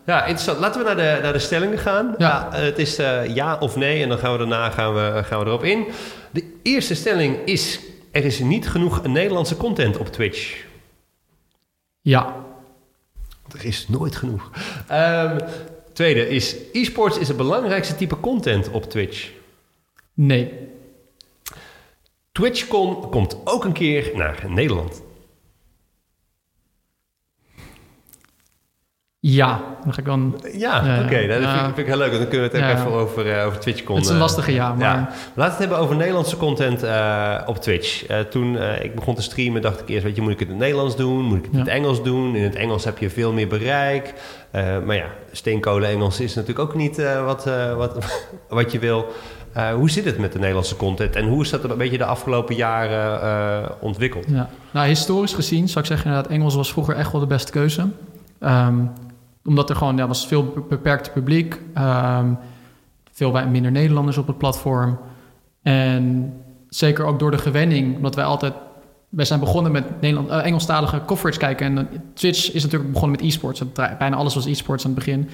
eh, ja. interessant. Laten we naar de, naar de stellingen gaan. Ja. Ja, het is eh, ja of nee en dan gaan we daarna gaan we, gaan we erop in. De eerste stelling is... Er is niet genoeg Nederlandse content op Twitch. ja. Er is nooit genoeg. Ehm, tweede is... E-sports is het belangrijkste type content op Twitch. nee. TwitchCon komt ook een keer naar Nederland. Ja. Dan ga ik dan... Ja, Ja, oké. dat ja. vind, ik, vind ik heel leuk. Dan kunnen we het ook Ja. even over, eh, over TwitchCon... Het is een eh, lastige ja, maar... Laten we het hebben over Nederlandse content eh, op Twitch. Eh, toen eh, ik begon te streamen, dacht ik eerst: weet je, moet ik het in het Nederlands doen? Moet ik het in het Engels doen? In het Engels heb je veel meer bereik. Eh, maar ja, steenkolen Engels is natuurlijk ook niet eh, wat, eh, wat, wat je wil. Eh, hoe zit het met de Nederlandse content en hoe is dat een beetje de afgelopen jaren eh, ontwikkeld? Ja. Nou, historisch gezien zou ik zeggen inderdaad, Engels was vroeger echt wel de beste keuze. Ehm, omdat er gewoon, ja, was veel be- beperkt publiek. ehm, veel minder Nederlanders op het platform. En zeker ook door de gewenning, omdat wij altijd... Wij zijn begonnen met Nederland, eh, Engelstalige coverage kijken. En Twitch is natuurlijk begonnen met e-sports. Bijna alles was e-sports aan het begin.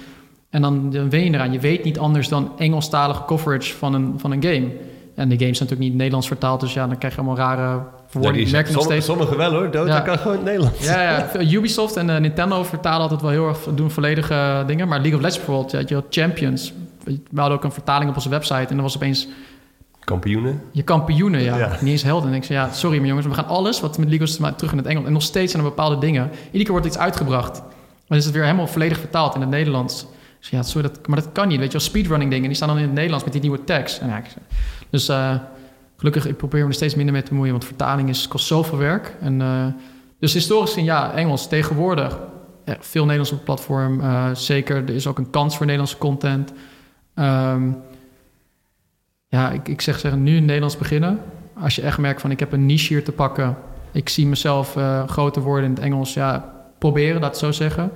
En dan, dan wen je eraan. Je weet niet anders dan Engelstalige coverage van een, van een game. En de game is natuurlijk niet Nederlands vertaald. Dus ja, dan krijg je allemaal rare verwoordingen. die- merk nog steeds. sommige wel hoor, Dota Ja. kan gewoon het Nederlands. Ja, ja. Ubisoft en eh, Nintendo vertalen altijd wel heel erg, doen volledige dingen. Maar League of Legends bijvoorbeeld, ja, je had Champions. We hadden ook een vertaling op onze website en dan was opeens Kampioenen. je kampioenen, ja. Ja. Niet eens helden. En ik zei, ja, sorry maar jongens, we gaan alles wat met League of Legends terug in het Engels. En nog steeds zijn er bepaalde dingen. Iedere keer wordt iets uitgebracht. Dan is het weer helemaal volledig vertaald in het Nederlands. Dus ja, sorry, dat, maar dat kan niet. Weet je wel, speedrunning dingen, die staan dan in het Nederlands met die nieuwe tags. En ja, dus eh, gelukkig, ik probeer me er steeds minder mee te bemoeien, want vertaling is, kost zoveel werk. En, eh, dus historisch gezien, ja, Engels. Tegenwoordig, veel Nederlands op het platform. Eh, zeker, er is ook een kans voor Nederlandse content. Ehm, ja, ik, ik zeg, zeg nu in Nederlands beginnen. Als je echt merkt van ik heb een niche hier te pakken. Ik zie mezelf eh, groter worden in het Engels. Ja, proberen, dat zo zeggen.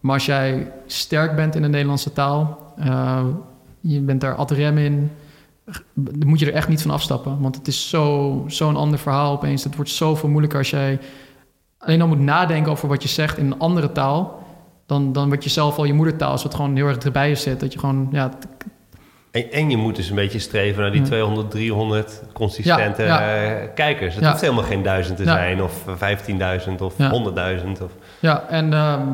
Maar als jij sterk bent in de Nederlandse taal, je bent daar ad rem in, dan moet je er echt niet van afstappen. Want het is zo- zo'n ander verhaal opeens. Het wordt zoveel moeilijker als jij alleen al moet nadenken over wat je zegt in een andere taal. Dan, dan wordt je zelf al je moedertaal, als het gewoon heel erg erbij zit. Dat je gewoon, ja, En, en je moet dus een beetje streven naar die Ja. 200, 300 consistente Ja, ja. eh, kijkers. Het hoeft helemaal geen duizend te zijn of 15.000 of Ja. 100.000. Of... Ja, en ehm,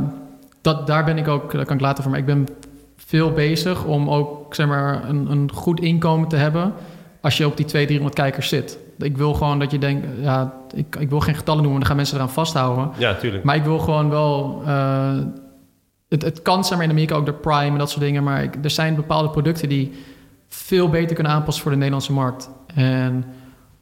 dat, daar ben ik ook, daar kan ik later voor, maar ik ben veel bezig om ook zeg maar, een, een goed inkomen te hebben als je op die 200, 300 kijkers zit. Ik wil gewoon dat je denkt, ja, ik, ik wil geen getallen noemen, dan gaan mensen eraan vasthouden. Ja, tuurlijk. Maar ik wil gewoon wel. eh, het, het kan zeg maar in Amerika ook de Prime en dat soort dingen. Maar ik- er zijn bepaalde producten die veel beter kunnen aanpassen voor de Nederlandse markt. En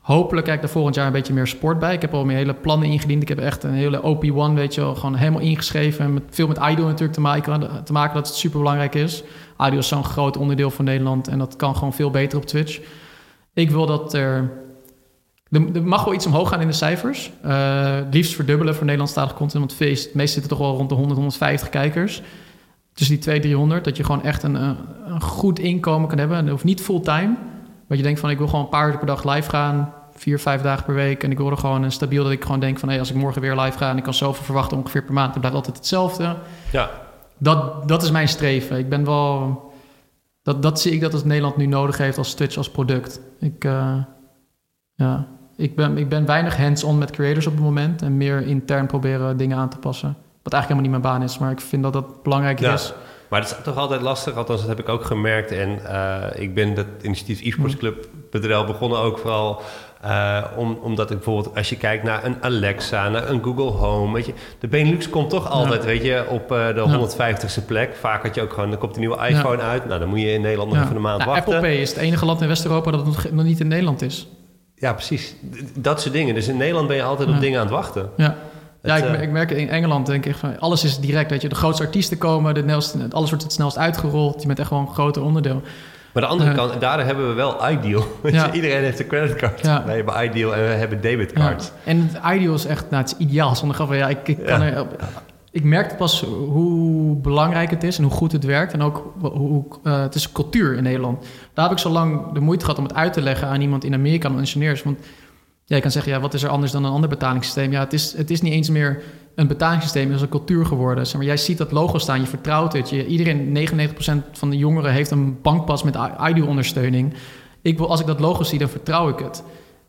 hopelijk kijk ik er volgend jaar een beetje meer sport bij. Ik heb al mijn hele plannen ingediend. Ik heb echt een hele OP1, weet je wel, gewoon helemaal ingeschreven. En met, veel met idol natuurlijk te maken, te maken dat het super belangrijk is. Idol is zo'n groot onderdeel van Nederland en dat kan gewoon veel beter op Twitch. Ik wil dat er... Er, mag wel iets omhoog gaan in de cijfers. Het liefst verdubbelen voor Nederlandstalig content. Want feest, meest zitten toch wel rond de 100, 150 kijkers. Tussen die 200, 300. Dat je gewoon echt een, een goed inkomen kan hebben. En hoeft niet fulltime. Dat je denkt van ik wil gewoon een paar uur per dag live gaan vier, vijf dagen per week. En ik wil er gewoon een stabiel dat ik gewoon denk van... Hey, als ik morgen weer live ga en ik kan zoveel verwachten ongeveer per maand... dan blijft altijd hetzelfde. Ja. Dat, dat is mijn streven. Ik ben wel... Dat, dat zie ik dat als Nederland nu nodig heeft als Twitch als product. Ik, uh, ja, ik, ben, ik ben weinig hands-on met creators op het moment... en meer intern proberen dingen aan te passen. Wat eigenlijk helemaal niet mijn baan is, maar ik vind dat dat belangrijk ja. is... Maar het is toch altijd lastig, althans dat heb ik ook gemerkt. En uh, ik ben dat initiatief e-sports club begonnen ook vooral uh, om, omdat ik bijvoorbeeld, als je kijkt naar een Alexa, naar een Google Home, weet je, de Benelux komt toch altijd, weet je, op uh, de 150ste plek. Vaak had je ook gewoon, dan komt de nieuwe iPhone uit. Nou, dan moet je in Nederland nog even een maand nou, wachten. Apple Pay is het enige land in West-Europa dat het nog, niet in Nederland is. Ja, precies. Dat soort dingen. Dus in Nederland ben je altijd op dingen aan het wachten. Ja. Ja, ik, ik, merk in Engeland denk ik van alles is direct. Dat je de grootste artiesten komen, de alles wordt het snelst uitgerold. Je bent echt gewoon een groter onderdeel. Maar de andere kant, daar hebben we wel Ideal. Iedereen heeft een creditcard. Ja. Wij hebben Ideal en we hebben debitcards. Ja. En Ideal is echt, nou, het is ideaal zonder grap. Ja, ik, ik, kan er, ik merkte pas hoe belangrijk het is en hoe goed het werkt. En ook hoe, uh, het is cultuur in Nederland. Daar heb ik zo lang de moeite gehad om het uit te leggen aan iemand in Amerika, aan ingenieurs. Want jij kan zeggen, ja, wat is er anders dan een ander betalingssysteem? Ja, het is, het is niet eens meer een betalingssysteem, het is een cultuur geworden. Zeg maar, jij ziet dat logo staan, je vertrouwt het. Je, iedereen, 99% van de jongeren heeft een bankpas met IDO-ondersteuning. Ik wil, als ik dat logo zie, dan vertrouw ik het.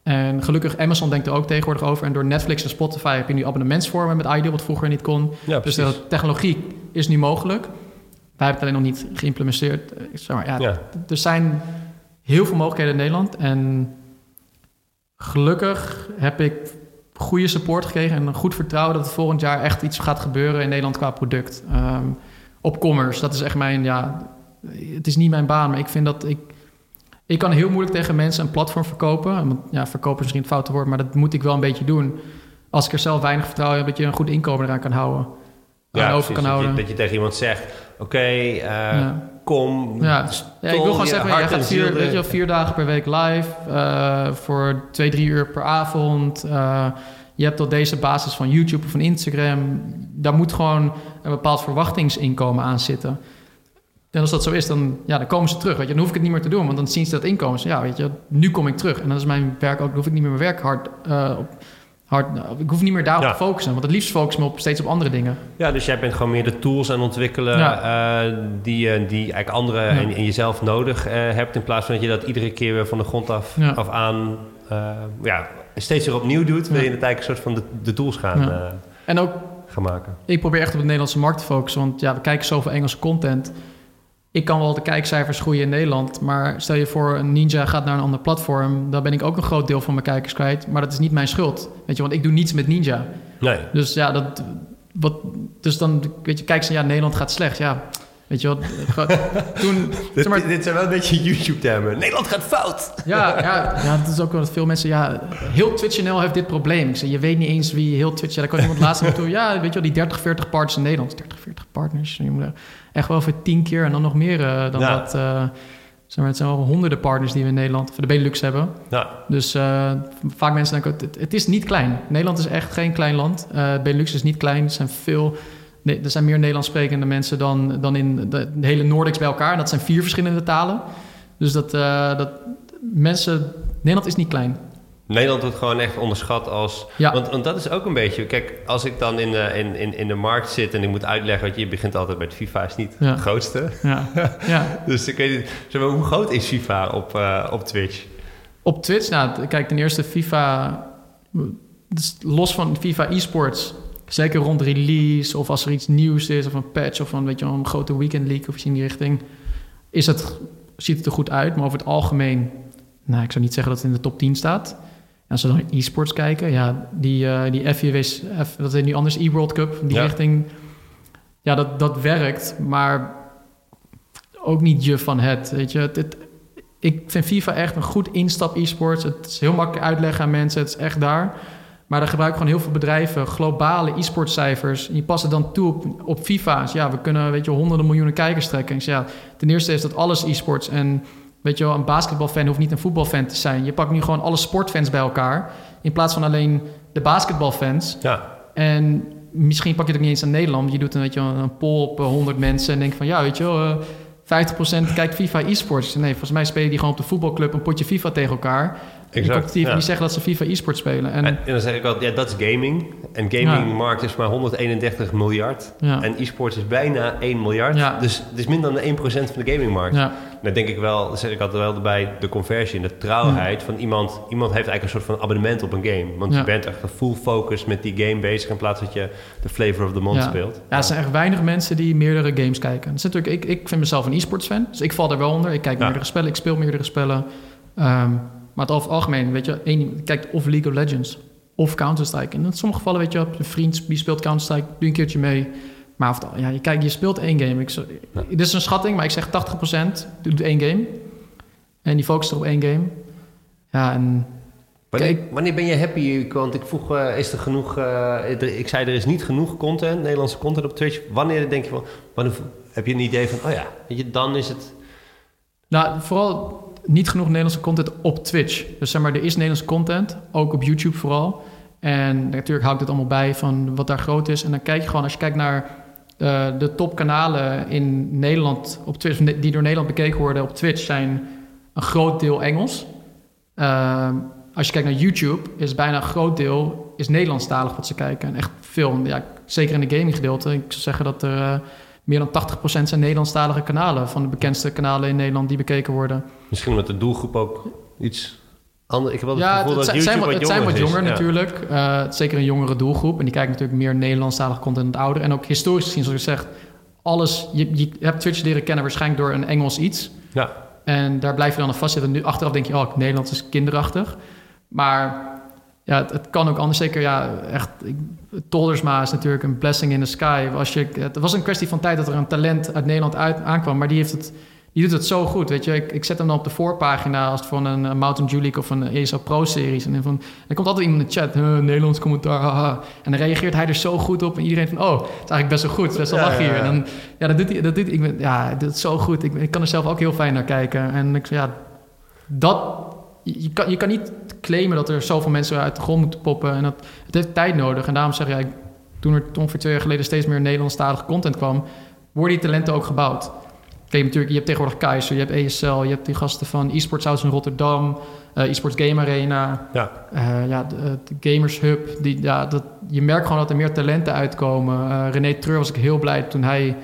En gelukkig, Amazon denkt er ook tegenwoordig over. En door Netflix en Spotify heb je nu abonnementsvormen met IDO, wat vroeger niet kon. Ja, dus de technologie is nu mogelijk. Wij hebben het alleen nog niet geïmplementeerd. Zeg maar, ja, ja. Er zijn heel veel mogelijkheden in Nederland. En gelukkig heb ik goede support gekregen en een goed vertrouwen dat het volgend jaar echt iets gaat gebeuren in Nederland qua product. Ehm, op commerce, dat is echt mijn, ja, het is niet mijn baan, maar ik vind dat ik, ik kan heel moeilijk tegen mensen een platform verkopen. Ja, verkopen is misschien het foute woord, maar dat moet ik wel een beetje doen. Als ik er zelf weinig vertrouwen heb, dat je een goed inkomen eraan kan houden. Ja, over kan houden. Dat je, dat je tegen iemand zegt, oké, eh, kom. Ja. ja. ik wil gewoon zeggen, je gaat vier, weet je vier dagen per week live uh, voor twee, drie uur per avond. Uh, je hebt al deze basis van YouTube of van Instagram. Daar moet gewoon een bepaald verwachtingsinkomen aan zitten. En als dat zo is, dan, ja, dan komen ze terug. Weet je, dan hoef ik het niet meer te doen, want dan zien ze dat inkomen. Ja, weet je, nu kom ik terug. En dan is mijn werk ook, dan hoef ik niet meer mijn werk hard uh, op hard, ik hoef niet meer daarop te focussen. Want het liefst focus me op steeds op andere dingen. Ja, dus jij bent gewoon meer de tools aan ontwikkelen uh, die, die eigenlijk anderen en, jezelf nodig uh, hebt. In plaats van dat je dat iedere keer weer van de grond af, af aan uh, ja, steeds weer opnieuw doet. Wil je het eigenlijk een soort van de, de tools gaan, en ook, gaan maken. Ik probeer echt op de Nederlandse markt te focussen. Want ja, we kijken zoveel Engelse content ik kan wel de kijkcijfers groeien in Nederland, maar stel je voor een Ninja gaat naar een ander platform, dan ben ik ook een groot deel van mijn kijkers kwijt. Maar dat is niet mijn schuld, weet je, want ik doe niets met Ninja. Nee. Dus ja, dat, wat, dus dan, weet je, kijk ze, ja, Nederland gaat slecht, ja. Weet je wat? Toen, dit, maar, dit zijn wel een beetje YouTube-termen. Nederland gaat fout. Ja, ja, ja, dat is ook wel dat veel mensen... Ja, heel Twitch.nl heeft dit probleem. Ik zeg, je weet niet eens wie heel Twitch... Ja, daar kan iemand laatst naartoe... Ja, weet je wel, die 30, 40 partners in Nederland. 30, 40 partners. Je moet echt wel voor tien keer en dan nog meer uh, dan ja. dat... Uh, zeg maar, het zijn wel honderden partners die we in Nederland... voor de Benelux hebben. Ja. Dus uh, vaak mensen denken... Het, het, is niet klein. Nederland is echt geen klein land. Benelux is niet klein. Er zijn veel Nee, er zijn meer Nederlands sprekende mensen dan, dan in de, hele Noordics bij elkaar. Dat zijn vier verschillende talen. Dus dat, uh, dat mensen... Nederland is niet klein. Nederland wordt gewoon echt onderschat als... Ja. Want, want dat is ook een beetje... Kijk, als ik dan in de, in, in, in de markt zit en ik moet uitleggen... wat je, je begint altijd met FIFA is niet het grootste. Ja. ja. dus ik weet niet... Zeg maar, hoe groot is FIFA op, uh, op Twitch? Op Twitch? Nou, kijk, ten eerste FIFA... Dus los van FIFA eSports Zeker rond release of als er iets nieuws is of een patch of een, weet je, een grote weekend leak of iets in die richting, is het, ziet het er goed uit. Maar over het algemeen, nou, ik zou niet zeggen dat het in de top 10 staat. En als we dan e-sports kijken, ja, die, uh, die dat is nu anders, e-World Cup, die richting, ja, dat, dat werkt, maar ook niet je van het, weet je. Het, het, ik vind FIFA echt een goed instap e-sports. Het is heel makkelijk uitleggen aan mensen, het is echt daar. Maar daar gebruiken gewoon heel veel bedrijven globale e-sportcijfers. En die passen dan toe op, op FIFA's. Ja, we kunnen weet je, honderden miljoenen kijkers trekken. ja, ten eerste is dat alles e-sports. En weet je wel, een basketbalfan hoeft niet een voetbalfan te zijn. Je pakt nu gewoon alle sportfans bij elkaar. In plaats van alleen de basketbalfans. Ja. En misschien pak je het ook niet eens aan Nederland. Je doet een, weet je, wel, een poll op eh, 100 mensen en denk van ja, weet je wel, eh, 50% kijkt FIFA e-sports. Nee, volgens mij spelen die gewoon op de voetbalclub een potje FIFA tegen elkaar. Exact, die ja. niet zeggen dat ze FIFA e-sports spelen. En, En, en dan zeg ik altijd, ja, dat is gaming. En gamingmarkt is maar 131 miljard. Ja. En e-sports is bijna 1 miljard. Ja. Dus het is minder dan 1% van de gamingmarkt. ja, Dan denk ik wel, dan zeg ik altijd wel erbij, de conversie en de trouwheid van iemand. Iemand heeft eigenlijk een soort van abonnement op een game. Want Ja. je bent echt full focus met die game bezig in plaats dat je de flavor of the month ja. speelt. Ja, er zijn echt weinig mensen die meerdere games kijken. Dat is natuurlijk, ik, ik vind mezelf een e-sports fan, dus ik val er wel onder. Ik kijk Ja. meerdere spellen, ik speel meerdere spellen. Ehm, maar het over het algemeen, weet je, één, kijk of League of Legends of Counter-Strike. En in sommige gevallen, weet je, een vriend die speelt Counter-Strike, doe een keertje mee. Maar of ja, je, kijk, je speelt één game. Ik, Dit is een schatting, maar ik zeg 80% doet één game. En die focust er op één game. Ja, en Wanneer, wanneer ben je happy? Want ik vroeg, eh, is er genoeg... eh, er- ik zei, er is niet genoeg content, Nederlandse content op Twitch. Wanneer denk je van... Wanneer heb je een idee van, oh ja, weet je, dan is het... Nou, vooral niet genoeg Nederlandse content op Twitch. Dus zeg maar, er is Nederlandse content, ook op YouTube vooral. En natuurlijk houdt het allemaal bij van wat daar groot is. En dan kijk je gewoon, als je kijkt naar eh, de topkanalen in Nederland op Twitch, die door Nederland bekeken worden op Twitch, zijn een groot deel Engels. Ehm, als je kijkt naar YouTube, is bijna een groot deel is Nederlandstalig wat ze kijken. En echt veel, ja, zeker in de gaming gedeelte. Ik zou zeggen dat er eh, meer dan 80% zijn Nederlandstalige kanalen. Van de bekendste kanalen in Nederland die bekeken worden. Misschien omdat de doelgroep ook iets anders... Ik heb wel het Ja, gevoel het, dat het zijn, wat, het zijn wat jonger. Ja. natuurlijk. Eh, het is zeker een jongere doelgroep. En die kijken natuurlijk meer Nederlandstalige content dan ouder. En ook historisch gezien, zoals je zegt, alles... Je, je hebt Twitch leren kennen waarschijnlijk door een Engels iets. Ja. En daar blijf je dan aan vastzitten. Nu achteraf denk je, oh, Nederlands is kinderachtig. Maar ja, het, het kan ook anders. Zeker, ja, echt... Ik, Toldersma is natuurlijk een blessing in the sky. Als je, het was een kwestie van tijd dat er een talent uit Nederland uit, aankwam. Maar die heeft het... Die doet het zo goed, weet je. Ik, ik zet hem dan op de voorpagina als het van een, Mountain Dew League of een ESL Pro-series. En dan van, er komt altijd iemand in de chat, "Huh, Nederlands commentaar, haha. En dan reageert hij er zo goed op. En iedereen van, oh, het is eigenlijk best wel goed. Het is best wel ja, hier. ja. En dan, ja, dat doet hij, dat doet. Ik ben, ja, doet het zo goed. Ik, ik kan er zelf ook heel fijn naar kijken. En ik zeg, ja, dat... Je kan, je kan niet claimen dat er zoveel mensen uit de grond moeten poppen. En dat, het heeft tijd nodig. En daarom zeg ja, ik- toen er ongeveer twee jaar geleden steeds meer Nederlandstalige content kwam, worden die talenten ook gebouwd. Kijk, natuurlijk, je hebt tegenwoordig Keizer, je hebt ESL, je hebt die gasten van eSports House in Rotterdam, eh eSports Game Arena, Ja. eh, ja, de, de Gamers Hub. Die, ja, dat, je merkt gewoon dat er meer talenten uitkomen. Eh, René Treur was ik heel blij toen hij,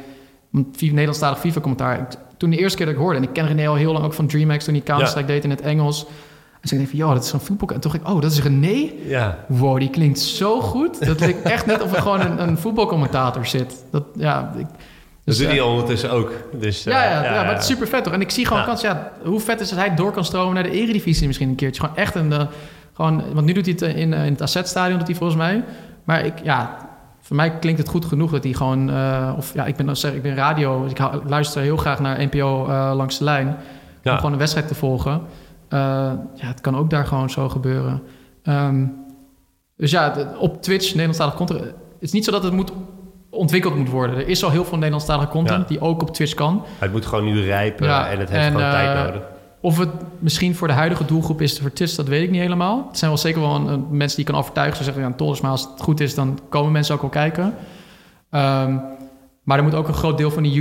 Nederlandstalig FIFA-commentaar, toen de eerste keer dat ik hoorde, en ik ken René al heel lang ook van DreamHack toen hij Counter-Strike deed in het Engels. Dacht ik van, joh, dat is zo'n voetbal. En toen dacht ik, oh, dat is René? Ja. Wow, die klinkt zo goed. Dat lijkt echt net of er gewoon een, een voetbalcommentator zit. Dat, ja, ik, Dat dus, doet eh, hij ondertussen ook. Dus, eh, ja, ja, ja, maar het is super vet toch? En ik zie gewoon kans, ja, hoe vet is als hij door kan stromen naar de Eredivisie misschien een keertje. Gewoon echt een, eh, gewoon, want nu doet hij het in, eh, in het Asset-stadion, doet hij volgens mij. Maar ik, ja, voor mij klinkt het goed genoeg dat hij gewoon, eh, of ja, ik ben, zeg, ik ben radio, dus ik luister heel graag naar NPO eh, langs de lijn. Om gewoon een wedstrijd te volgen. Eh, ja, het kan ook daar gewoon zo gebeuren. Ehm, dus ja, op Twitch, Nederlandstalige content. Het is niet zo dat het moet ontwikkeld moet worden. Er is al heel veel Nederlandstalige content Ja. die ook op Twitch kan. Het moet gewoon nu rijpen Ja, en het heeft en, gewoon eh, tijd nodig. Of het misschien voor de huidige doelgroep is voor Twitch, dat weet ik niet helemaal. Het zijn wel zeker wel een, een- mensen die je kan overtuigen. Ze zeggen, ja, Tolles, maar als het goed is, dan komen mensen ook wel kijken. Ehm, maar er moet ook een groot deel van die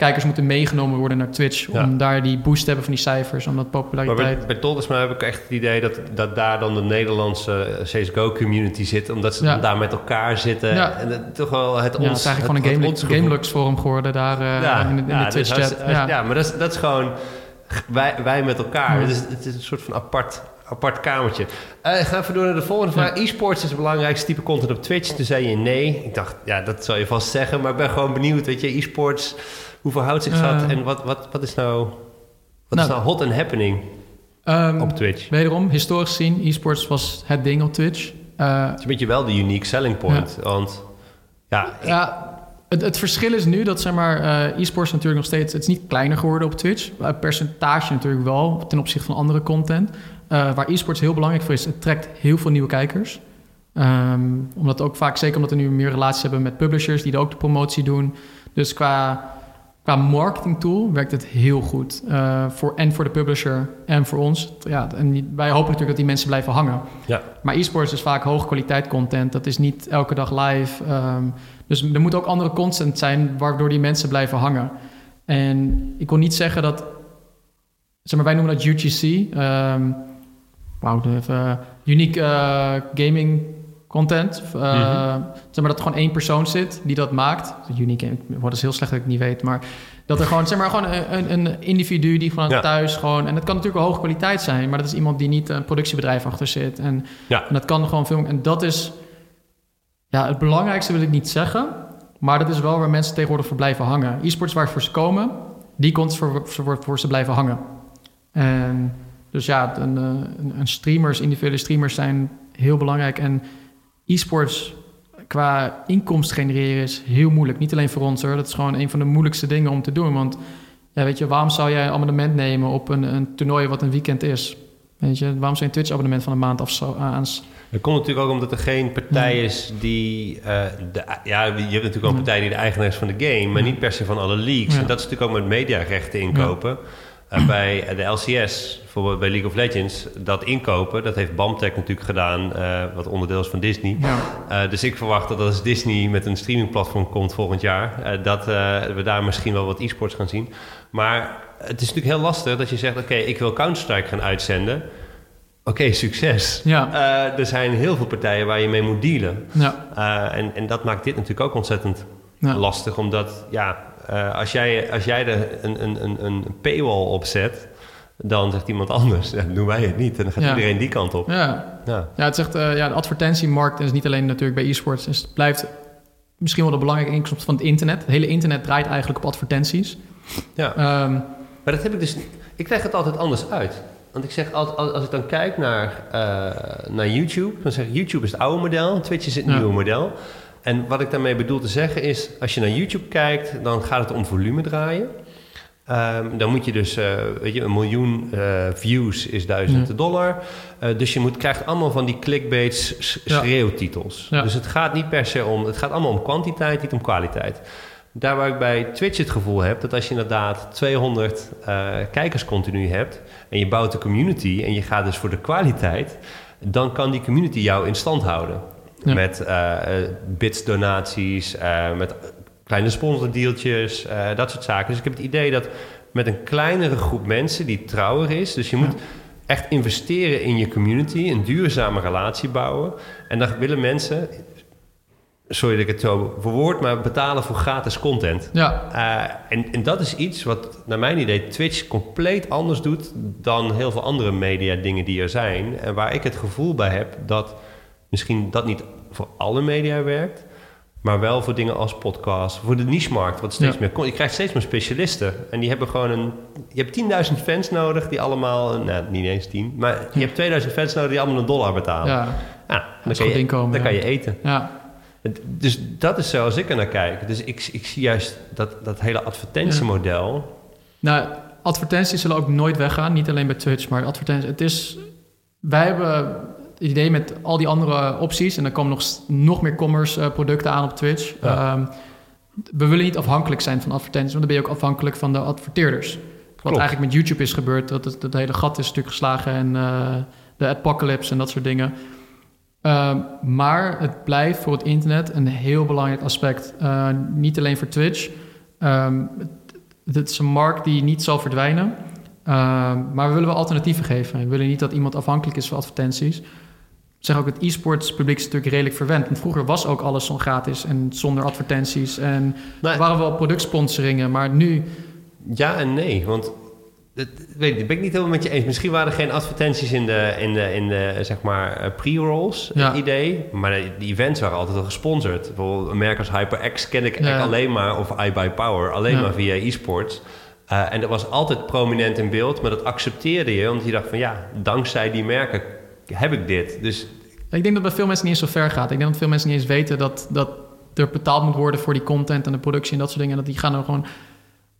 YouTube-kijkers moeten meegenomen worden naar Twitch. Ja. Om daar die boost te hebben van die cijfers, om dat Maar populariteit... bij, bij Toldersma heb ik echt het idee dat, dat daar dan de Nederlandse eh, CSGO-community zit. Omdat ze Ja. dan daar met elkaar zitten. Ja. En het, toch wel het ons... ja, het is eigenlijk het- gewoon een het game, ons gevoel. Gamelux forum geworden daar eh, in, de- in de dus Twitch-chat. als- Ja. ja, maar dat is, dat is gewoon wij, wij met elkaar. Ja. Het, is, het is een soort van apart, apart kamertje. Gaan we even door naar de volgende vraag. E-sports is het belangrijkste type content op Twitch. Toen zei je nee. Ik dacht, ja, dat zou je vast zeggen. Maar ik ben gewoon benieuwd, weet je, e-sports, hoe verhoudt zich dat? Eh. en wat, wat, wat is nou... Wat Nou, is nou hot and happening Ehm, op Twitch? wederom, historisch gezien, e-sports was het ding op Twitch. Eh, Het is een beetje wel de unique selling point. Want ja, Ja, het, het verschil is nu dat zeg maar, eh, e-sports natuurlijk nog steeds... Het is niet kleiner geworden op Twitch. Uh, percentage natuurlijk wel, ten opzichte van andere content. Eh, waar e-sports heel belangrijk voor is, het trekt heel veel nieuwe kijkers. Ehm, omdat ook vaak, zeker omdat we nu meer relaties hebben met publishers... die er ook de promotie doen. Dus qua qua marketing tool werkt het heel goed. Uh, voor, en voor de publisher en voor ons. Ja, en wij hopen natuurlijk dat die mensen blijven hangen. Ja. Maar e-sports is vaak hoge kwaliteit content. Dat is niet elke dag live. Um, dus er moet ook andere content zijn waardoor die mensen blijven hangen. En ik wil niet zeggen dat... Zeg maar, wij noemen dat UGC. Um, ehm, wauw, even... unique uh, gaming content. Uh, mm Zeg maar dat er gewoon één persoon zit die dat maakt. Unique, wordt is heel slecht dat ik het niet weet, maar dat er gewoon, zeg maar, gewoon een, een individu die gewoon thuis gewoon. En dat kan natuurlijk een hoge kwaliteit zijn, maar dat is iemand die niet een productiebedrijf achter zit. En, ja. en dat kan gewoon veel. En dat is, ja, het belangrijkste wil ik niet zeggen, maar dat is wel waar mensen tegenwoordig voor blijven hangen. E-sports waar voor ze komen, die komt voor, voor, voor ze blijven hangen. En dus ja, een, een, een streamers, individuele streamers zijn heel belangrijk en e-sports qua inkomst genereren is heel moeilijk. Niet alleen voor ons hoor. Dat is gewoon een van de moeilijkste dingen om te doen. Want ja, weet je, waarom zou jij een abonnement nemen op een, een toernooi wat een weekend is? Weet je, waarom zou je een Twitch-abonnement van een maand af aan? Dat komt natuurlijk ook omdat er geen partij is die... Uh, de, ja, je hebt natuurlijk ook een partij die de eigenaar is van de game... maar niet per se van alle leagues. En dat is natuurlijk ook met mediarechten inkopen... Uh, bij de LCS, bijvoorbeeld bij League of Legends, dat inkopen, dat heeft BAMTech natuurlijk gedaan, uh, wat onderdeel is van Disney. Ja. Uh, dus ik verwacht dat als Disney met een streamingplatform komt volgend jaar, dat we daar misschien wel wat e-sports gaan zien. Maar het is natuurlijk heel lastig dat je zegt, oké, ik wil Counter-Strike gaan uitzenden. Oké, succes. Ja. er zijn heel veel partijen waar je mee moet dealen. Ja. en, en dat maakt dit natuurlijk ook ontzettend lastig, omdat ja, uh, als jij, als jij er een, een, een, een paywall op zet, dan zegt iemand anders, dan doen wij het niet. En dan gaat iedereen die kant op. Ja, ja. ja het zegt, uh, ja, de advertentiemarkt is niet alleen natuurlijk bij e-sports. Dus het blijft misschien wel de belangrijke inkomst van het internet. Het hele internet draait eigenlijk op advertenties. Ja, um, maar dat heb ik dus... Ik leg het altijd anders uit. Want ik zeg altijd, als ik dan kijk naar, uh, naar YouTube, dan zeg ik YouTube is het oude model, Twitch is het nieuwe model. En wat ik daarmee bedoel te zeggen is, als je naar YouTube kijkt, dan gaat het om volume draaien. Um, dan moet je dus, uh, weet je, een miljoen uh, views is duizend dollar. Uh, dus je moet, krijgt allemaal van die clickbait schreeuwtitels. Ja. Dus het gaat niet per se om, het gaat allemaal om kwantiteit, niet om kwaliteit. Daar waar ik bij Twitch het gevoel heb dat als je inderdaad 200 kijkers continu hebt en je bouwt een community en je gaat dus voor de kwaliteit, dan kan die community jou in stand houden. Met uh, bits, donaties, uh, met kleine sponsordeeltjes, uh, dat soort zaken. Dus ik heb het idee dat met een kleinere groep mensen die trouwer is... dus je moet echt investeren in je community, een duurzame relatie bouwen. En dan willen mensen, sorry dat ik het zo verwoord, maar betalen voor gratis content. Ja. Uh, en, en, dat is iets wat, naar mijn idee, Twitch compleet anders doet dan heel veel andere media dingen die er zijn. En waar ik het gevoel bij heb dat misschien dat niet voor alle media werkt, maar wel voor dingen als podcast, voor de niche-markt, wat steeds meer komt. Je krijgt steeds meer specialisten en die hebben gewoon een. Je hebt 10.000 fans nodig die allemaal, nou niet eens 10, maar je hebt 2000 fans nodig die allemaal een dollar betalen. Ja, ja dan, kan je, inkomen, dan kan je eten. Ja. Dus dat is zoals ik er naar kijk. Dus ik, ik zie juist dat, dat hele advertentiemodel. Nou, advertenties zullen ook nooit weggaan. Niet alleen bij Twitch, maar advertenties. Het is. Wij hebben idee met al die andere opties, en dan komen nog, nog meer commerce uh, producten aan op Twitch. Um, we willen niet afhankelijk zijn van advertenties, want dan ben je ook afhankelijk van de adverteerders. Wat eigenlijk met YouTube is gebeurd, dat het, dat hele gat is stuk geslagen en uh, de apocalypse en dat soort dingen. Uh, maar het blijft voor het internet een heel belangrijk aspect. Uh, niet alleen voor Twitch. Um, het, het, is een markt die niet zal verdwijnen. maar we willen wel alternatieven geven. We willen niet dat iemand afhankelijk is van advertenties zeg ook, het e-sports publiek is natuurlijk redelijk verwend. Want vroeger was ook alles zo gratis en zonder advertenties. En er waren wel productsponsoringen, maar nu... Ja en nee, want... Dat, weet ik, ben ik niet helemaal met je eens. Misschien waren er geen advertenties in de, in de, in de zeg maar, eh, pre-rolls ja. idee. Maar de, events waren altijd al gesponsord. Bijvoorbeeld een merk als HyperX ken ik ja. alleen maar... of iBuyPower, alleen ja. maar via e-sports. Uh, en dat was altijd prominent in beeld, maar dat accepteerde je. Want je dacht van ja, dankzij die merken heb ik dit. Dus... Ik denk dat bij veel mensen niet eens zo ver gaat. Ik denk dat veel mensen niet eens weten dat, dat er betaald moet worden voor die content en de productie en dat soort dingen. En dat die gaan er gewoon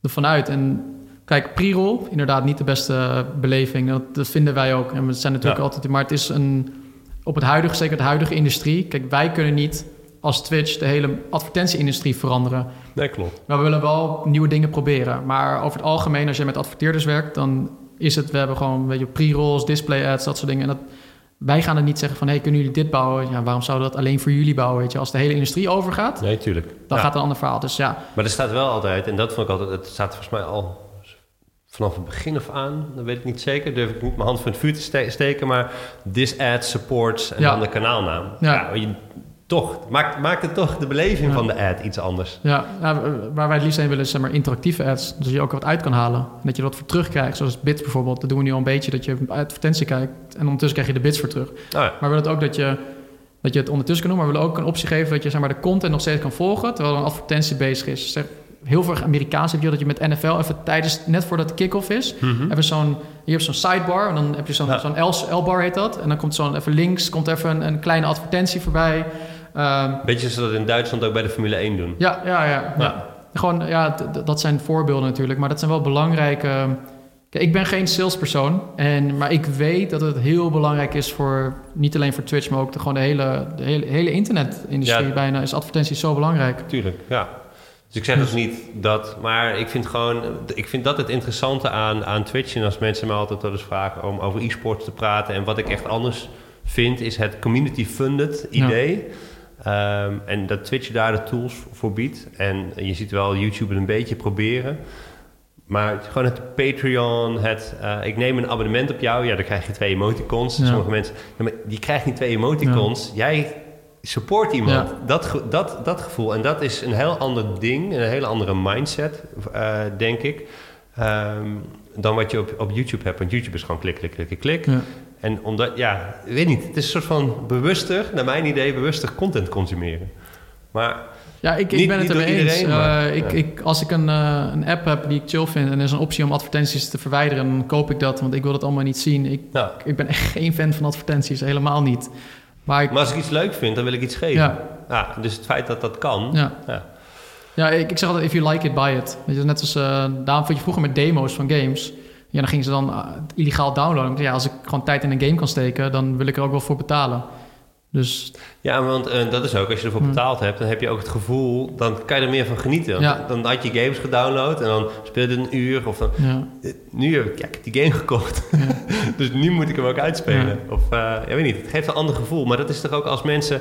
ervan uit. En kijk, pre-roll, inderdaad niet de beste beleving. Dat, dat vinden wij ook. En we zijn natuurlijk altijd... Maar het is een... Op het huidige, zeker de huidige industrie... Kijk, wij kunnen niet als Twitch de hele advertentie-industrie veranderen. Nee, klopt. Maar we willen wel nieuwe dingen proberen. Maar over het algemeen, als je met adverteerders werkt, dan is het, we hebben gewoon weet je, pre-rolls, display ads, dat soort dingen. En dat, wij gaan er niet zeggen van, hey, kunnen jullie dit bouwen? Ja, waarom zouden we dat alleen voor jullie bouwen? Weet je, als de hele industrie overgaat, Nee, tuurlijk. dan Ja. gaat het een ander verhaal. Dus ja, Maar er staat wel altijd, en dat vond ik altijd, het staat volgens mij al vanaf het begin af aan, dat weet ik niet zeker, durf ik niet mijn hand voor het vuur te ste- steken, maar this ad supports en Ja. dan de kanaalnaam. Ja. je, toch, maakt, maakt het toch de beleving Ja. van de ad iets anders. Ja, ja, waar wij het liefst heen willen is zeg maar, interactieve ads. Dus dat je ook wat uit kan halen. En dat je wat voor terugkrijgt. Zoals bits bijvoorbeeld. Dat doen we nu al een beetje. Dat je advertentie kijkt. En ondertussen krijg je de bits voor terug. Oh ja. Maar we willen het ook dat je, dat je het ondertussen kan doen. Maar we willen ook een optie geven dat je zeg maar, de content nog steeds kan volgen. Terwijl er een advertentie bezig is. Zeg, heel veel Amerikaans heb je dat je met NFL even tijdens, net voordat de kick-off is. Mhm. Even zo'n, je hebt zo'n sidebar. En dan heb je zo'n Ja. zo'n L-bar heet dat. En dan komt zo'n even links komt even een, een kleine advertentie voorbij. Ehm, Beetje zoals ze dat in Duitsland ook bij de Formule 1 doen. ja, ja, ja. ja. Ja. Gewoon, ja, dat zijn voorbeelden natuurlijk. Maar dat zijn wel belangrijke... Kijk, ik ben geen salespersoon. En, maar ik weet dat het heel belangrijk is voor... Niet alleen voor Twitch, maar ook de, gewoon de hele, de hele, hele internetindustrie Ja. bijna. Is advertentie zo belangrijk. Tuurlijk, ja. Dus ik zeg dus niet dat, maar ik vind gewoon, ik vind dat het interessante aan, aan Twitch. En als mensen me altijd wel eens vragen om over e-sports te praten. En wat ik echt anders vind, is het community-funded Ja. Ehm, en dat Twitch daar de tools voor biedt. En je ziet wel YouTube het een beetje proberen. Maar gewoon het Patreon, het eh, ik neem een abonnement op jou. Ja, dan krijg je twee emoticons. Ja. Sommige mensen, ja, maar die krijgt niet twee emoticons. Jij support iemand. Dat, dat, dat gevoel. En dat is een heel ander ding, een hele andere mindset, eh, denk ik. ehm, dan wat je op, op YouTube hebt. Want YouTube is gewoon klik, klik, klik, klik. En omdat, ja, ik weet niet. Het is een soort van bewuster, naar mijn idee, bewuster content consumeren. Maar Ja, ik, ik Niet- ben het ermee eens. Eh, ik, ik, als ik een, eh, een app heb die ik chill vind... en er is een optie om advertenties te verwijderen... dan koop ik dat, want ik wil dat allemaal niet zien. Ik, ik ben echt geen fan van advertenties, helemaal niet. Maar ik, maar als ik iets leuk vind, dan wil ik iets geven. Ja. Ja, dus het feit dat dat kan. Ja. Ja. Ik, ik zeg altijd, if you like it, buy it. Weet je, net als, eh daarom vond je vroeger met demo's van games. Ja, dan gingen ze dan eh, illegaal downloaden. Ja, als ik gewoon tijd in een game kan steken, dan wil ik er ook wel voor betalen. Dus Ja, want eh, dat is ook, als je ervoor Hmm. betaald hebt, dan heb je ook het gevoel, dan kan je er meer van genieten. Ja. Dan had je games gedownload en dan speelde je een uur of dan, ja, eh, nu heb ik, ja, ik heb die game gekocht. dus nu moet ik hem ook uitspelen. Of, eh, ja, weet niet, het geeft een ander gevoel. Maar dat is toch ook als mensen,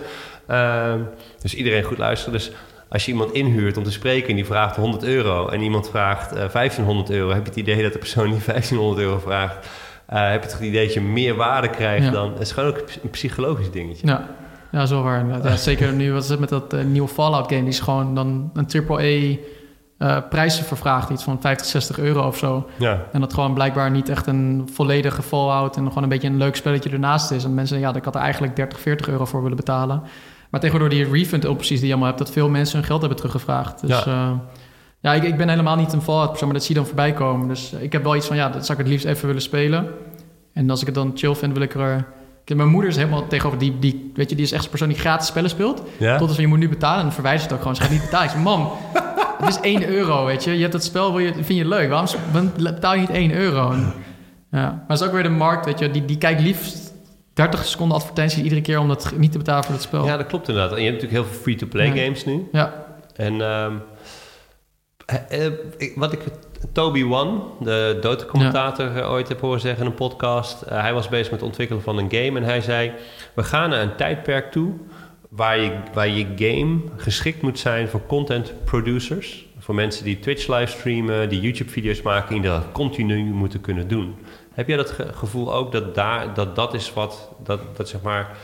dus iedereen goed luisteren. Dus als je iemand inhuurt om te spreken en die vraagt 100 euro en iemand vraagt eh 1500 euro, heb je het idee dat de persoon die 1500 euro vraagt, eh, heb je het idee dat je meer waarde krijgt Ja. dan, het is gewoon ook een psychologisch dingetje. ja. ja zo waar. Ja, zeker nu, wat is het met dat eh, nieuwe Fallout game? Die is gewoon dan een AAA eh prijzen vervraagd. Iets van 50, 60 euro of zo. Ja. En dat gewoon blijkbaar niet echt een volledige Fallout... en gewoon een beetje een leuk spelletje ernaast is. En mensen, ja, ik had er eigenlijk 30, 40 euro voor willen betalen. Maar tegenwoordig die refund-opties die je allemaal hebt... dat veel mensen hun geld hebben teruggevraagd. Dus Ja. ja, ja ik, ik ben helemaal niet een Fallout-persoon... maar dat zie je dan voorbij komen. Dus ik heb wel iets van, ja, dat zou ik het liefst even willen spelen. En als ik het dan chill vind, wil ik er... Kijk, Mijn moeder is helemaal tegenover die, die... Weet je, die is echt een persoon die gratis spellen speelt. Ja? Tot als je moet nu betalen. En dan verwijst het ook gewoon. Ze gaat niet betalen. Ik zeg, mam, het is 1 euro, weet je. Je hebt het spel, wil je, vind je het leuk. Waarom waarom betaal je niet 1 euro? En, ja. Maar het is ook weer de markt, weet je. Die, die kijkt liefst 30 seconden advertenties iedere keer... om dat niet te betalen voor het spel. Ja, dat klopt inderdaad. En je hebt natuurlijk heel veel free-to-play Ja. games nu. Ja, En ehm, eh, eh, wat ik Toby One, de doodcommentator, eh, ooit heb horen zeggen in een podcast. eh, hij was bezig met het ontwikkelen van een game en hij zei: We gaan naar een tijdperk toe waar je, waar je game geschikt moet zijn voor content producers. Voor mensen die Twitch livestreamen, die YouTube-video's maken, die dat continu moeten kunnen doen. Heb jij dat ge- gevoel ook dat daar, dat, dat is wat, dat, dat zeg maar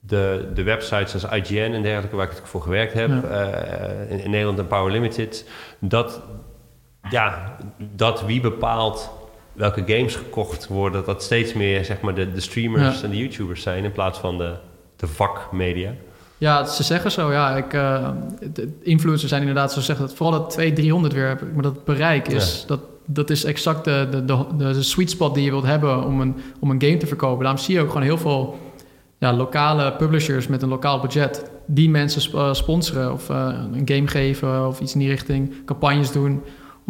de, de websites als IGN en dergelijke, waar ik het voor gewerkt heb, Ja. eh, in, in Nederland en Power Limited, dat, ja, dat wie bepaalt welke games gekocht worden, dat dat steeds meer zeg maar, de, de streamers Ja. en de YouTubers zijn in plaats van de, de vakmedia. ja ze zeggen zo, ja. Ik, eh, de influencers zijn inderdaad zo zeggen... Dat vooral dat 200, 300 weer, heb ik, maar dat bereik is... Dat, dat is exact de, de, de, de sweet spot die je wilt hebben om een, om een game te verkopen. Daarom zie je ook gewoon heel veel ja, lokale publishers met een lokaal budget... die mensen eh, sponsoren of eh, een game geven of iets in die richting, campagnes doen...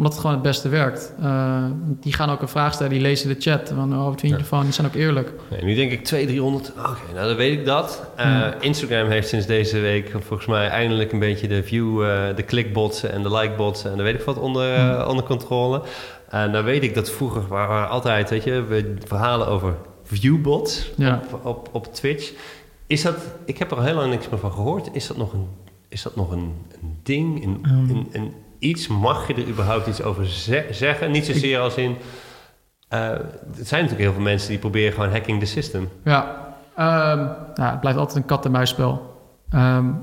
Omdat het gewoon het beste werkt. Uh, die gaan ook een vraag stellen, die lezen de chat. Van, oh, wat vind je ervan? Die zijn ook eerlijk. Nee, nu denk ik 200, 300. Oké, nou dan weet ik dat. Uh, hmm. Instagram heeft sinds deze week volgens mij eindelijk een beetje de view, uh, de clickbots en de likebots en de weet ik wat onder, hmm. onder controle. En dan weet ik dat vroeger waren altijd, weet je, we verhalen over viewbots ja. op, op, op Twitch. Is dat, ik heb er al heel lang niks meer van gehoord. Is dat nog een, is dat nog een, een ding? Een, um. een, een, iets? Mag je er überhaupt iets over zeggen? Niet zozeer als in... Uh, er zijn natuurlijk heel veel mensen die proberen gewoon hacking the system. Ja, um, nou, het blijft altijd een kat-en-muisspel. Um,